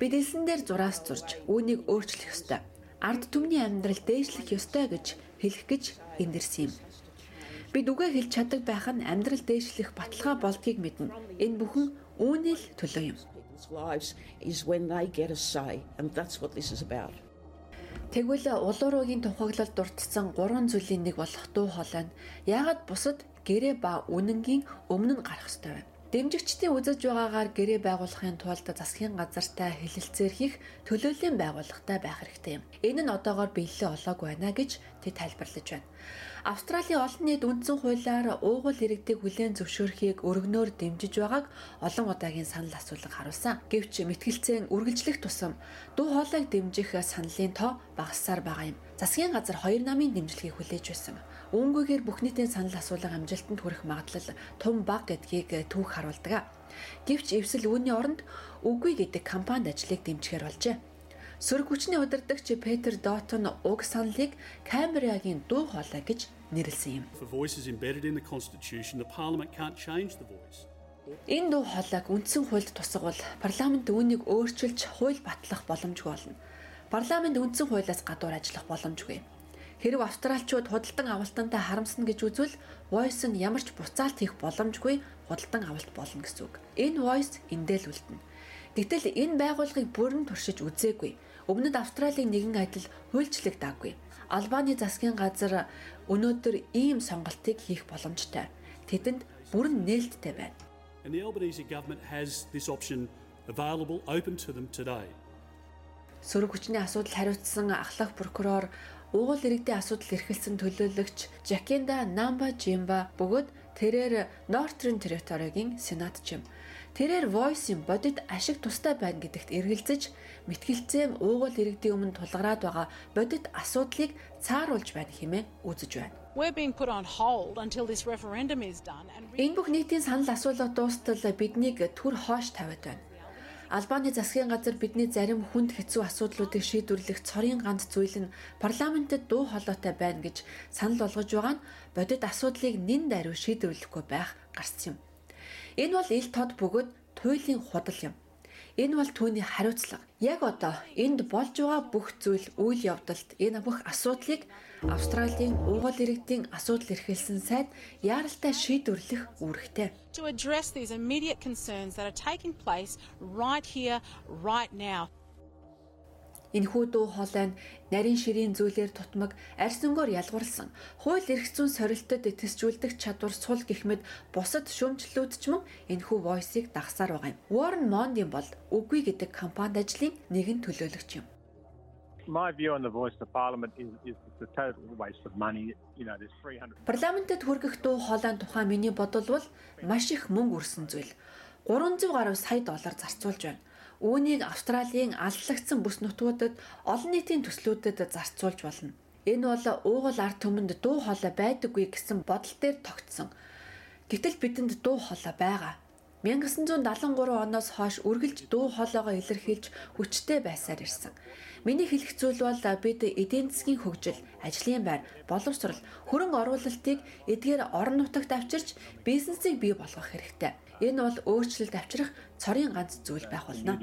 Бид элсэн дээр зураас зурж үүнийг өөрчлөх ёстой. Ард түмний амьдрал дээшлэх ёстой гэж хэлэх гэж эндэрсэн юм. Бид үгээ хэлж чаддаг байх нь амьдрал дээшлэх баталгаа болдгийг мэднэ. Энэ бүхэн үүний л төлөө юм. Тэгвэл улууруугийн тухаглалд дурдсан гурван зүйлийн нэг болох дуу хоолой нь яагаад бусад гэрээ ба үнэнгийн өмнө нь гарах ёстой вэ? Дэмжигчдийн үзэж байгаагаар гэрээ байгуулахын тулд засгийн газартай хэлэлцээр хийх төлөөллийн байгууллагатай байх хэрэгтэй юм. Энэ нь одоогоор биелэлээ олоогүй байна гэж тэд тайлбарлаж байна. Австралийн олон нийт үндсэн хуулиар уугуул иргэдийг хүлээн зөвшөөрөхийг өргөнөөр дэмжиж байгааг олон удаагийн санал асуулга харуулсан. Гэвч мэтгэлцэн үргэлжлэх тусам дуу хоолойг дэмжих саналын тоо багассаар байгаа юм. Засгийн газар хоёр намын дэмжлэгийг хүлээж байсан. Үүнгүйгээр бүх нийтийн санал асуулга амжилтанд хүрэх магадлал тун бага гэдгийг түүх харуулдаг. Гэвч эвсэл үүний оронд үгүй гэдэг компанид ажлыг дэмжихээр болжээ. Сөрөг хүчний удирдагч Петер Дотон уг саналыг Камбриагийн дуу хоолой гэж нэрлсэн юм. Энэ дуу хоолойг үндсэн хуульд тусгавал парламент үүнийг өөрчилж хууль батлах боломжгүй болно. Парламент үндсэн хуулиас гадуур ажиллах боломжгүй. Хэрв австралчууд худалдан авалтантай харамсна гэж үзвэл Voice нь ямар ч буцаалт хийх боломжгүй худалдан авалт болно гэсэн үг. Энэ Voice эндэл үлдэнэ. Гэтэл энэ байгууллагыг бүрэн туршиж үзээгүй. Өмнөд Австралийн нэгэн адил хуульчлагдаагүй. Албаны засгийн газар өнөөдөр ийм сонголтыг хийх боломжтой. Тэдэнд бүрэн нээлттэй байна.
And the Albanese government has this option available open to them today.
Сөрөг хүчний асуудал хариуцсан ахлах прокурор Уугуул иргэдийн асуудал эрхэлсэн төлөөлөгч Жакинда Намба Жимба бөгөөд тэрээр Northern Territory-гийн сенатч юм. Тэрээр Voice-ийн бодит ашиг тустай байна гэдэгт эргэлзэж мэтгэлцээн уугуул иргэдийн өмнө тулгараад байгаа бодит асуудлыг цааруулж байна хэмээн үзэж байна. Энэ бүх нийтийн санал асуулга дуустал биднийг түр хоош тавиад байна. Албаны засгийн газар бидний зарим хүнд хэцүү асуудлуудыг шийдвэрлэх цорын ганц зүйл нь парламентэд дуу хоолойтой байна гэж санал болгож байгаа нь бодит асуудлыг нэн даруй шийдвэрлэхгүй байх гарсан юм. Энэ бол ил тод бөгөөд туйлын худал юм. Энэ бол түүний хариуцлага. Яг одоо энд болж байгаа бүх зүйл үйл явдалт энэ бүх асуудлыг Австралийн уугуул иргэдийн асуудал эрхэлсэн сайд яаралтай шийдвэрлэх үүрэгтэй.
To address these immediate concerns that are taking place right here right now.
Энэхүү дуу хоолой нь нарийн ширийн зүйлээр тутмаг арьсангоор ялгуурласан хууль эрх зүйн сорилтод төсжүүлдэг чадвар сул гихмэд бусад шүүмжлүүд ч мөн энэхүү войсыг дагсаар байгаа юм. Warren Mondi бол үгүй гэдэг компанид ажлын нэгэн төлөөлөгч юм
my view on the voice of parliament is is it's a total waste of money. You know, there's 300
Парламентэд хүргэх дуу хоолойн тухай миний бодол бол маш их мөнгө үрсэн зүйл. 300 гаруй сая доллар зарцуулж байна. Үүнийг Австралийн алдлагдсан бүс нутгуудад олон нийтийн төслүүдэд зарцуулж болно. Энэ бол уугуул ард түмэнд дуу хоолой байдаггүй гэсэн бодол дээр тогтсон. Гэтэл бидэнд дуу хоолой байгаа. 1973 оноос хойш үргэлж дуу хоолойгоо илэрхийлж хүчтэй байсаар ирсэн. Миний хэлэх зүйл бол бид эдийн засгийн хөгжил, ажлын байр, боловсрол, хөрөнгө оруулалтыг эдгээр орон нутагт авчирч бизнесийг бий болгох хэрэгтэй. Энэ бол өөрчлөлт авчрах цорын ганц зүйл байх болно.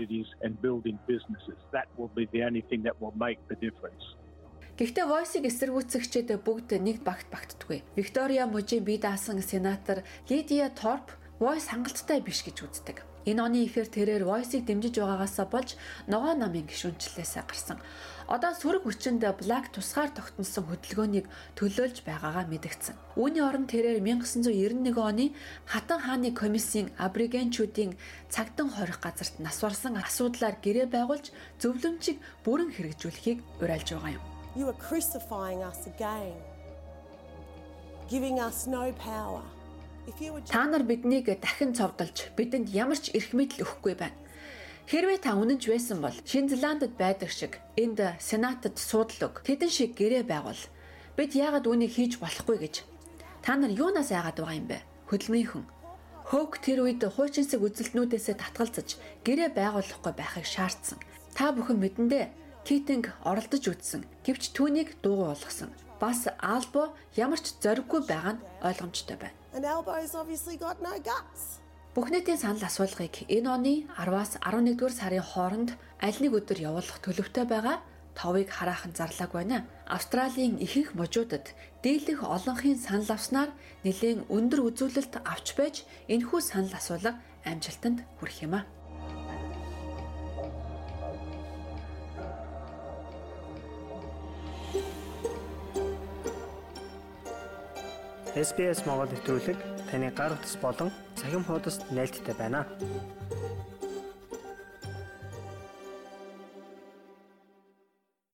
Гэхдээ Voice-ыг эсэргүүцэгчид бүгд нэг багт багтдаггүй. Виктория Мужийн бие даасан сенатор Лидия Торп Voice хангалттай биш гэж үздэг. Энэ оны эфир тэрээр Voice-ыг дэмжиж байгаагаасаа болж ногоо намын гишүүнчлэлээс гарсан. Одоо сөрөг хүчинд Black тусгаар тогтносон хөдөлгөөнийг төлөөлж байгаагаа мэдгдсэн. Үүний оронд тэрээр 1991 оны Хатан хааны комиссийн аборигенчүүдийн цагтан хорих газарт насварсан асуудлаар гэрээ байгуулж зөвлөмжийг бүрэн хэрэгжүүлэхийг уриалж байгаа юм.
You are crucifying us again. Giving us no power.
Та нар биднийг дахин цовдолж бидэнд ямар ч эрх мэдэл өгөхгүй байна. Хэрвээ та үнэнч байсан бол Шинэ Зеландд байдаг шиг энд Сенатад суудлаг тэдэн шиг гэрээ байгуул. Бид яагаад үүнийг хийж болохгүй гэж. Та нар юунаас яагаад байгаа юм бэ? Хөдөлмөрийн Хөг тэр үед хуучинсаг үзэлтнүүдээсээ татгалзаж гэрээ байгуулахгүй байхыг шаардсан. Та бүхэн мэдэндээ Китинг оролдож үзсэн. Гэвч түүнийг дуугүй болгосон. Бас Албо ямар ч зориггүй байгаа нь ойлгомжтой байна
and Albo's obviously got no guts.
Бүх нийтийн санал асуулгыг энэ оны 10-аас 11-р сарын хооронд аль нэг өдөр явуулах төлөвтэй байгаа товыг хараахан зарлаг байна. Австралийн ихэнх мужуудад дийлэх олонхын санал авснаар нэлээд өндөр үзүүлэлт авч байж энэхүү санал асуулга амжилтанд хүрэх юм а.
SBS Монгол нэвтрүүлэг таны гар утас болон цахим хуудасд нийлдэхтэй байна.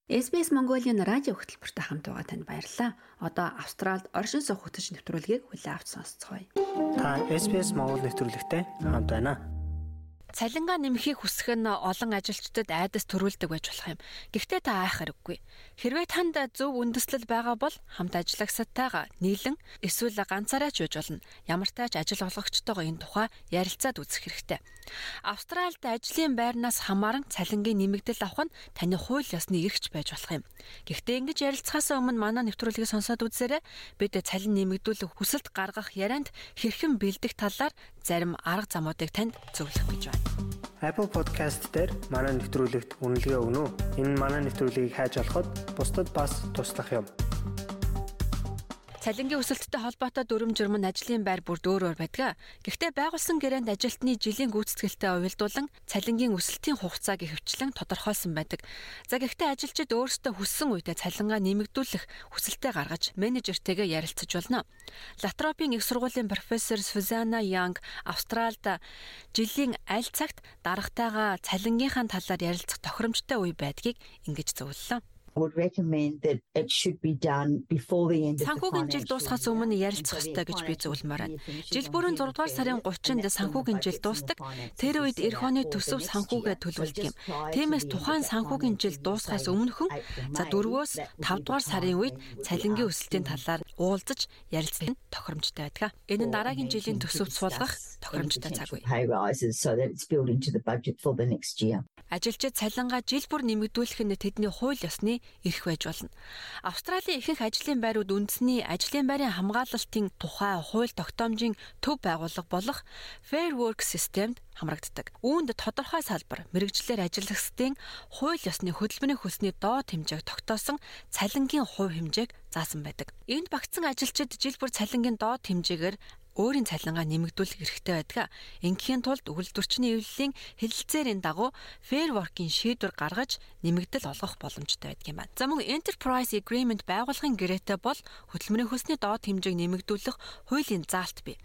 SBS Mongolian радио хөтөлбөртэй хамт байгаа танд баярлалаа. Одоо Австралид оршин суух хөтөч нэвтрүүлгийг хүлээн авч сонсцгоё.
Та SBS Монгол нэвтрүүлэгтэй хамт байна.
Цалингаа нэмэхийг хүсэх нь олон ажилчдад айдас төрүүлдэг байж болох юм. Гэхдээ та айх хэрэггүй. Хэрвээ танд зөв үндэслэл байгаа бол хамт ажиллагсатайгаа нийлэн эсвэл ганцаараа ч үж болно. Ямар ч ажил олгогчтойгоо энэ тухай ярилцаад үзэх хэрэгтэй. Австральд ажлын байрнаас хамааран цалингийн нэмэгдэл авах нь таны хууль ёсны эрхч байж болох юм. Гэхдээ ингэж ярилцахаас өмнө манай нэвтрүүлгийг сонсоод үзээрэй. Бид цалин нэмэгдүүлэх хүсэлт гаргах ярианд хэрхэн бэлдэх талаар зарим арга замуудыг танд зөвлөх гэж байна.
Apple Podcast дээр манай нэвтрүүлэгт үнэлгээ өгнө үү? Энэ манай нэвтрүүлгийг хайж олоход бусдад бас туслах юм.
Цалингийн өсөлттэй холбоотой дүрм журм нь ажлын байр бүр дөөрөөр байдаг. Гэхдээ байгуулсан гэрээнд ажилтны жилийн гүйцэтгэлтэй уялдуулан цалингийн өсөлтийн хугацааг ихэвчлэн тодорхойлсон байдаг. За гэхдээ ажилчид өөрсдөө хүссэн үедээ цалингаа нэмэгдүүлэх хүсэлтээ гаргаж менежертэйгээ ярилцаж болно. Латропийн их сургуулийн профессор Сузана Янг Австралид жилийн аль цагт дарагтайгаа цалингийнхаа талаар ярилцах тохиромжтой үе байдгийг ингэж зөвлөлөө
would recommend that it should be done before the end of the
Санхүүгийн жил дуусахаас өмнө ярилцах ёстой гэж би зөвлөмөр байна. Жил бүрийн 6 дугаар сарын 30-нд санхүүгийн жил дуусдаг. Тэр үед эх оны төсөв санхүүгээ төлөвлөдөг юм. Тиймээс тухайн санхүүгийн жил дуусахаас өмнөхөн за 4-өөс 5 дугаар сарын үед цалингийн өсөлтийн талаар уулзаж ярилцах нь тохиромжтой байдаг. Энэ нь дараагийн жилийн төсөвт суулгах тохиромжтой цаг үе. Ажилчид цалингаа жил бүр нэмэгдүүлэх нь тэдний хууль ёсны эрх байж болно. Австралийн ихэнх ажлын байрууд үндэсний ажлын байрын хамгаалалтын тухай хууль тогтоомжийн төв байгууллага болох Fair Work системд хамрагддаг. Үүнд тодорхой салбар мэрэгжлэр ажиллагчдын хууль ёсны хөдөлмөрийн хөлсний доод хэмжээг тогтоосон цалингийн хувь хэмжээг заасан байдаг. Энд багтсан ажилчид жил бүр цалингийн доод хэмжээгээр өөрийн цалингаа нэмэгдүүлэх эрхтэй байдаг. Ингийн тулд үйлдвэрчний эвлэлийн хэлэлцээрийн дагуу Fair Work-ийн шийдвэр гаргаж нэмэгдэл олгох боломжтой байдаг юм байна. За мөн Enterprise Agreement байгууллагын гэрээтэй бол хөдөлмөрийн хөлсний доод хэмжээг нэмэгдүүлэх хуулийн заалт бий.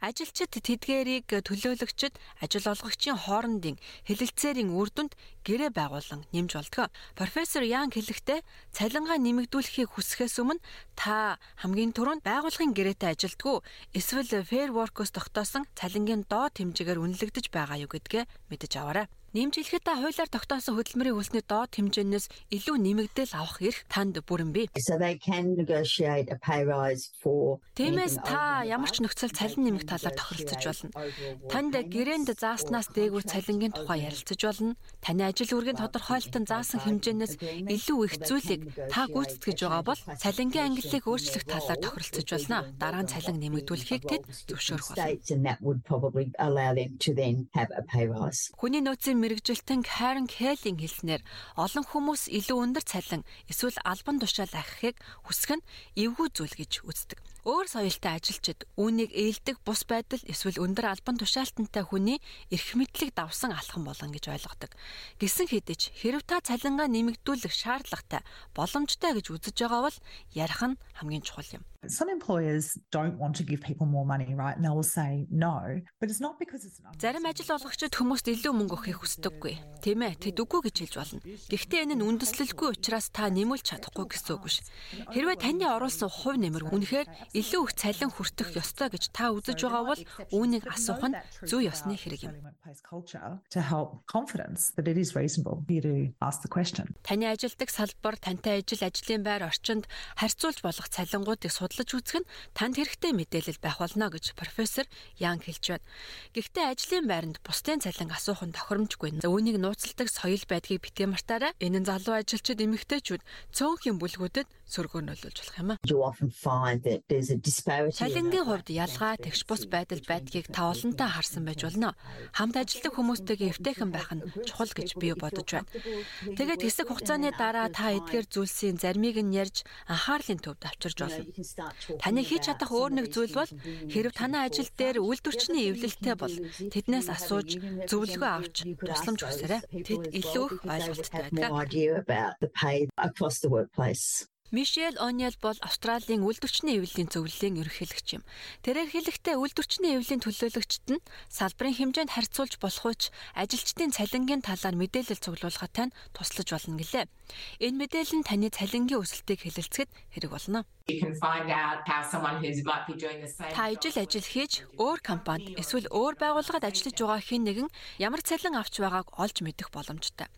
Ажилчид тэдгээрийг төлөөлөгчд ажил олгогчийн хоорондын хэлэлцээрийн үр дүнд гэрээ байгуулан нэмж болдог. Профессор Янг хэлэхдээ цалингаа нэмэгдүүлэхийг хүсэхээс өмнө та хамгийн түрүүнд байгууллагын гэрээтэй ажилдгүй эсвэл Fair Work-оос тогтоосон цалингийн доод хэмжээгээр үнэлэгдэж байгаа юу гэдгээ мэдэж аваарай. Нэмжлэхэд та хуулиар тогтоосон хөдөлмөрийн хөлсний доод хэмжээнээс илүү нэмэгдэл авах эрх танд бүрэн бий. Тиймээс та ямар ч нөхцөл цалин нэмэх талаар тохиролцож болно. Танд гэрээнд зааснаас дээгүүр цалингийн тухай ярилцаж болно. Таны ажил үргийн тодорхойлолтон заасан хэмжээнээс илүү их зүйлийг та гүйцэтгэж байгаа бол цалингийн ангиллыг өөрчлөх талаар тохиролцож болно. Дараа нь цалин нэмэгдүүлэхийг тэд зөвшөөрөх болно. Хүний нөөцийн мэрэгжилтэн Karen Kelly-ийн хэлснээр олон хүмүүс илүү өндөр цалин эсвэл албан тушаал ахихыг хүсэх нь эвгүй зүйл гэж үздэг. Өөр соёлтой ажилчид үүнийг ээлдэг бус байдал эсвэл өндөр албан тушаалтантай хүний эрх мэдлэг давсан алхам болон гэж ойлгодог. Гэсэн хэдий хэрв та цалингаа нэмэгдүүлэх шаардлагатай боломжтой гэж үзэж байгаа бол ярих нь хамгийн чухал юм.
Some employers don't want to give people more money, right? And they will say no, but it's not because it's not.
Зарим ажил олгогчид хүмүүст илүү мөнгө өгөхийг хүсдэггүй. Тийм ээ, тэд үгүй гэж хэлж болно. Гэхдээ энэ нь үндэслэлгүй учраас та нэмүүлж чадахгүй гэсэн үг биш. Хэрвээ таны оруулсан хувь нэмэр үнэхээр илүү их цалин хүртэх ёстой гэж та үзэж байгаа бол үүнийг асуух нь зүй ёсны хэрэг юм.
To help confidence that it is reasonable for you to ask the question.
Таны ажилдаг салбар, тантай ажил, ажлын байр орчинд харьцуулж болох цалингуудыг судлаж үзэх нь танд хэрэгтэй мэдээлэл байх болно гэж профессор Янг хэлж байна. Гэхдээ ажлын байранд бусдын цалин асуух нь тохиромжгүй. За үүнийг нууцладаг соёл байдгийг битгий мартаарай. Энэ нь залуу ажилчид эмэгтэйчүүд цөөнхийн бүлгүүдэд сөргөөнөлүүлж болох юм а. Цалингийн хувьд ялгаа тэгш бус байдал байдгийг та олонтаа харсан байж болно. Хамт ажилладаг хүмүүстэйгээ эвтэйхэн байх нь чухал гэж би бодож байна. Тэгээд хэсэг хугацааны дараа та эдгээр зүйлсийн заримыг нь ярьж анхаарлын төвд авчирж болно. Таны хийж чадах өөр нэг зүйл бол хэрв танай ажил дээр үйлдвэрчний эвлэлтэй бол тэднээс асууж зөвлөгөө авч тусламж хүсээрэй. Тэд илүү их ойлголттой байдаг. Мишель Ониел бол Австралийн үйлдвэрчний эвлэлийн зөвлөлийн ерөнхийлөгч юм. Тэрээр хэлэхдээ үйлдвэрчний эвлэлийн төлөөлөгчд нь салбарын хэмжээнд харьцуулж болох үуч ажилчдын цалингийн талаар мэдээлэл цуглуулгатай нь туслаж болно гэлээ. Энэ мэдээлэл нь таны цалингийн өсөлтийг хэлэлцэхэд хэрэг болно. Та ижил ажил хийж өөр компанид эсвэл өөр байгууллагад ажиллаж байгаа хэн нэгэн ямар цалин авч байгааг олж мэдэх боломжтой.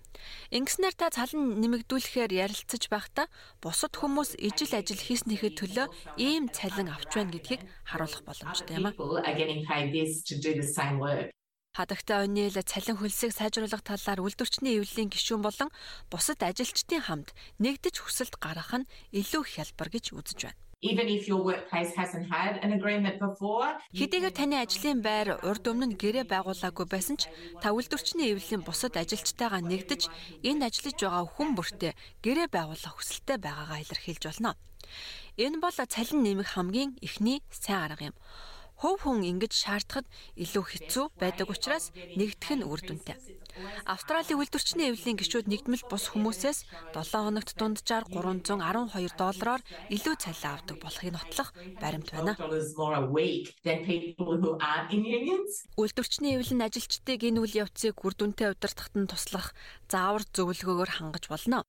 Ингэснээр та цалин нэмэгдүүлэхээр ярилцаж байхдаа бусад хүмүүс ижил ажил хийснийхээ төлөө ийм цалин авч байна гэдгийг харуулах боломжтой юм а. Хадагтай Ониэл цалин хөлсийг сайжруулах талаар үйлдвэрчний эвлэлийн гишүүн болон бусад ажилчдын хамт нэгдэж хүсэлт гаргах нь илүү хялбар гэж үзэж байна.
Even if your workplace hasn't had an agreement before.
Хэдийгээр таны ажлын байр урд өмнө гэрээ байгуулаагүй байсан ч та үйлдвэрчний эвлэлийн бусад ажилчтайгаа нэгдэж энэ ажиллаж байгаа хүн бүртээ гэрээ байгуулах хүсэлтэй байгаагаа илэрхийлж болно. Энэ бол цалин нэмэх хамгийн эхний сайн арга юм хувь хүн ингэж шаардахад илүү хэцүү байдаг учраас нэгдэх нь үр дүнтэй. Австралийн үйлдвэрчний эвлэлийн гишүүд нэгдмэл бус хүмүүсээс 7 хоногт дунджаар 312 доллараар илүү цалин авдаг болохыг нотлох баримт байна. Үйлдвэрчний эвлэн ажилчдыг энэ үйл явцыг үр дүнтэй удирдахад нь туслах заавар зөвлөгөөгөөр хангаж болно.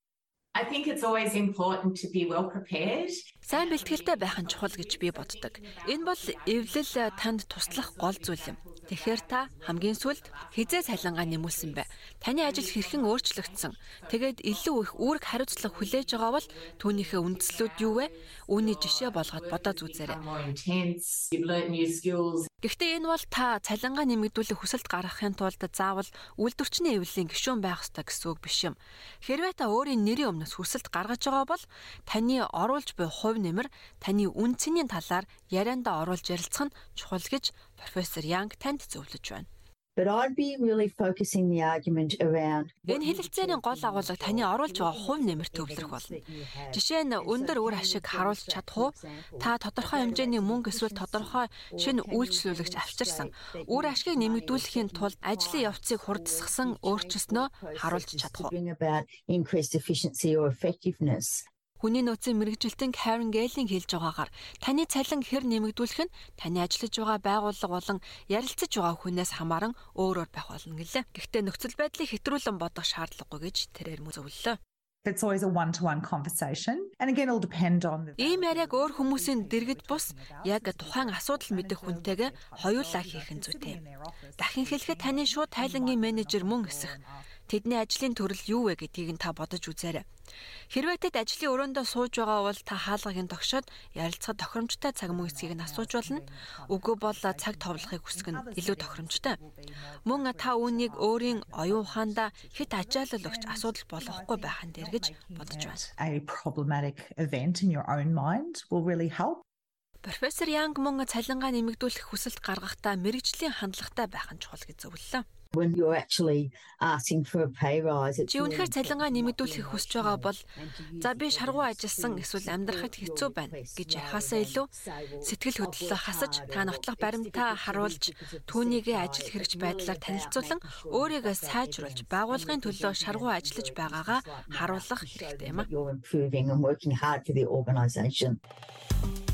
I think it's always important to be well prepared.
Сайн бэлтгэлтэй байх нь чухал гэж би боддог. Энэ бол эвлэл танд туслах гол зүйл юм. Тэгэхээр та хамгийн сүүлд хизээ цалингаа нэмүүлсэн бай. Таны ажил хэрхэн өөрчлөгдсөн. Тэгээд илүү их үүрэг хариуцлага хүлээж байгаа бол түүнийхээ үндслүүд юу вэ? Үүний жишээ болгоод бодож үзээрэй. Гэхдээ энэ бол та цалингаа нэмэгдүүлэх хүсэлт гаргахын тулд заавал үйлдвэрчний эвлэлийн гишүүн байх ёстой гэсэн үг биш юм. Хэрвээ та өөрийн нэрийн өмнөөс хүсэлт гаргаж байгаа бол таны оруулж буй хувь нэмэр таны үнцний талаар ярианда оруулж ярилцах нь чухал гэж профессор Янг танд зөвлөж байна.
But I'd be really focusing the argument around
Энэ хэлэлцээний гол агуулга таны оруулж байгаа хувь нэмэр төвлөрөх болно. Жишээ нь өндөр үр ашиг харуулж чадах уу? Та тодорхой хэмжээний мөнгө эсвэл тодорхой шинэ үйлчлүүлэгч авчирсан. Үр ашгийг нэмэгдүүлэхийн тулд ажлын явцыг хурдсгасан өөрчлөснөө харуулж чадах уу? Хүний нөөцийн мэрэгжилтэн Karen Gale-ийн хэлж байгаагаар таны цалин хэр нэмэгдүүлэх нь таны ажиллаж байгаа байгууллага болон ярилцаж байгаа хүнээс хамааран өөр өөр байх болно гэлээ. Гэхдээ нөхцөл байдлыг хэтрүүлэн бодох шаардлагагүй гэж тэрээр мөн зөвлөлөө.
It's always a one-to-one conversation. And again it'll depend on the
Ийм яриаг өөр хүмүүсийн дэргэд бус яг тухайн асуудал мэдэх хүнтэйгээ хоёулаа хийх нь зүйтэй. Дахин хэлэхэд таны шууд тайлангийн менежер мөн эсэх тэдний ажлын төрөл юу вэ гэдгийг нь та бодож үзээрэй. Хэрвээ тэд ажлын өрөөндөө сууж байгаа бол та хаалгыг тогшоод ярилцахад тохиромжтой цаг мөн эцгийг нь асууж болно. Үгүй бол цаг товлохыг хүсэх нь илүү тохиромжтой. Мөн та үүнийг өөрийн оюун ухаандаа хэд ачаалал өгч асуудал болохгүй байхын дээр гэж бодож байна.
a problematic event in your own mind will really help.
Профессор Янг мөн цалингаа нэмэгдүүлэх хүсэлт гаргахдаа мэрэгжлийн хандлагатай байх нь чухал гэж зөвлөлөө.
When you're actually asking for a pay rise
Чи үнэхээр цалингаа нэмэгдүүлэхийг хүсэж байгаа бол за би шаргуу ажилласан эсвэл амьдрахад хэцүү байна гэж ярихаасаа илүү сэтгэл хөдлөлөө хасаж та нотлох баримтаа харуулж түүнийгээ ажил хэрэгч байдлаар танилцуулан өөрийгөө сайжруулж байгууллагын төлөө шаргуу ажиллаж байгаагаа харуулах хэрэгтэй юм а.
you're improving and working hard for the organisation.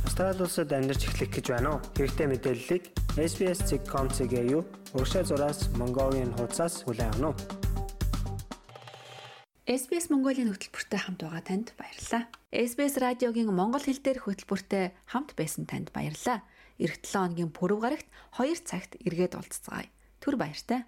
Австрали улсад амьдарч эхлэх гэж байна уу? Хэрэгтэй мэдээллийг SBS.com.cg юу урагшаа зураас Mongolian хуудасаас хүлээн авах нь.
SBS Mongolia-ийн хөтөлбөртэй хамт байгаа танд баярлалаа. SBS радиогийн монгол хэл дээрх хөтөлбөртэй хамт байсан танд баярлалаа. Эх 7 хоногийн пүрэв гарагт 2 цагт эргээд уулзцагаая. Түр баяртай.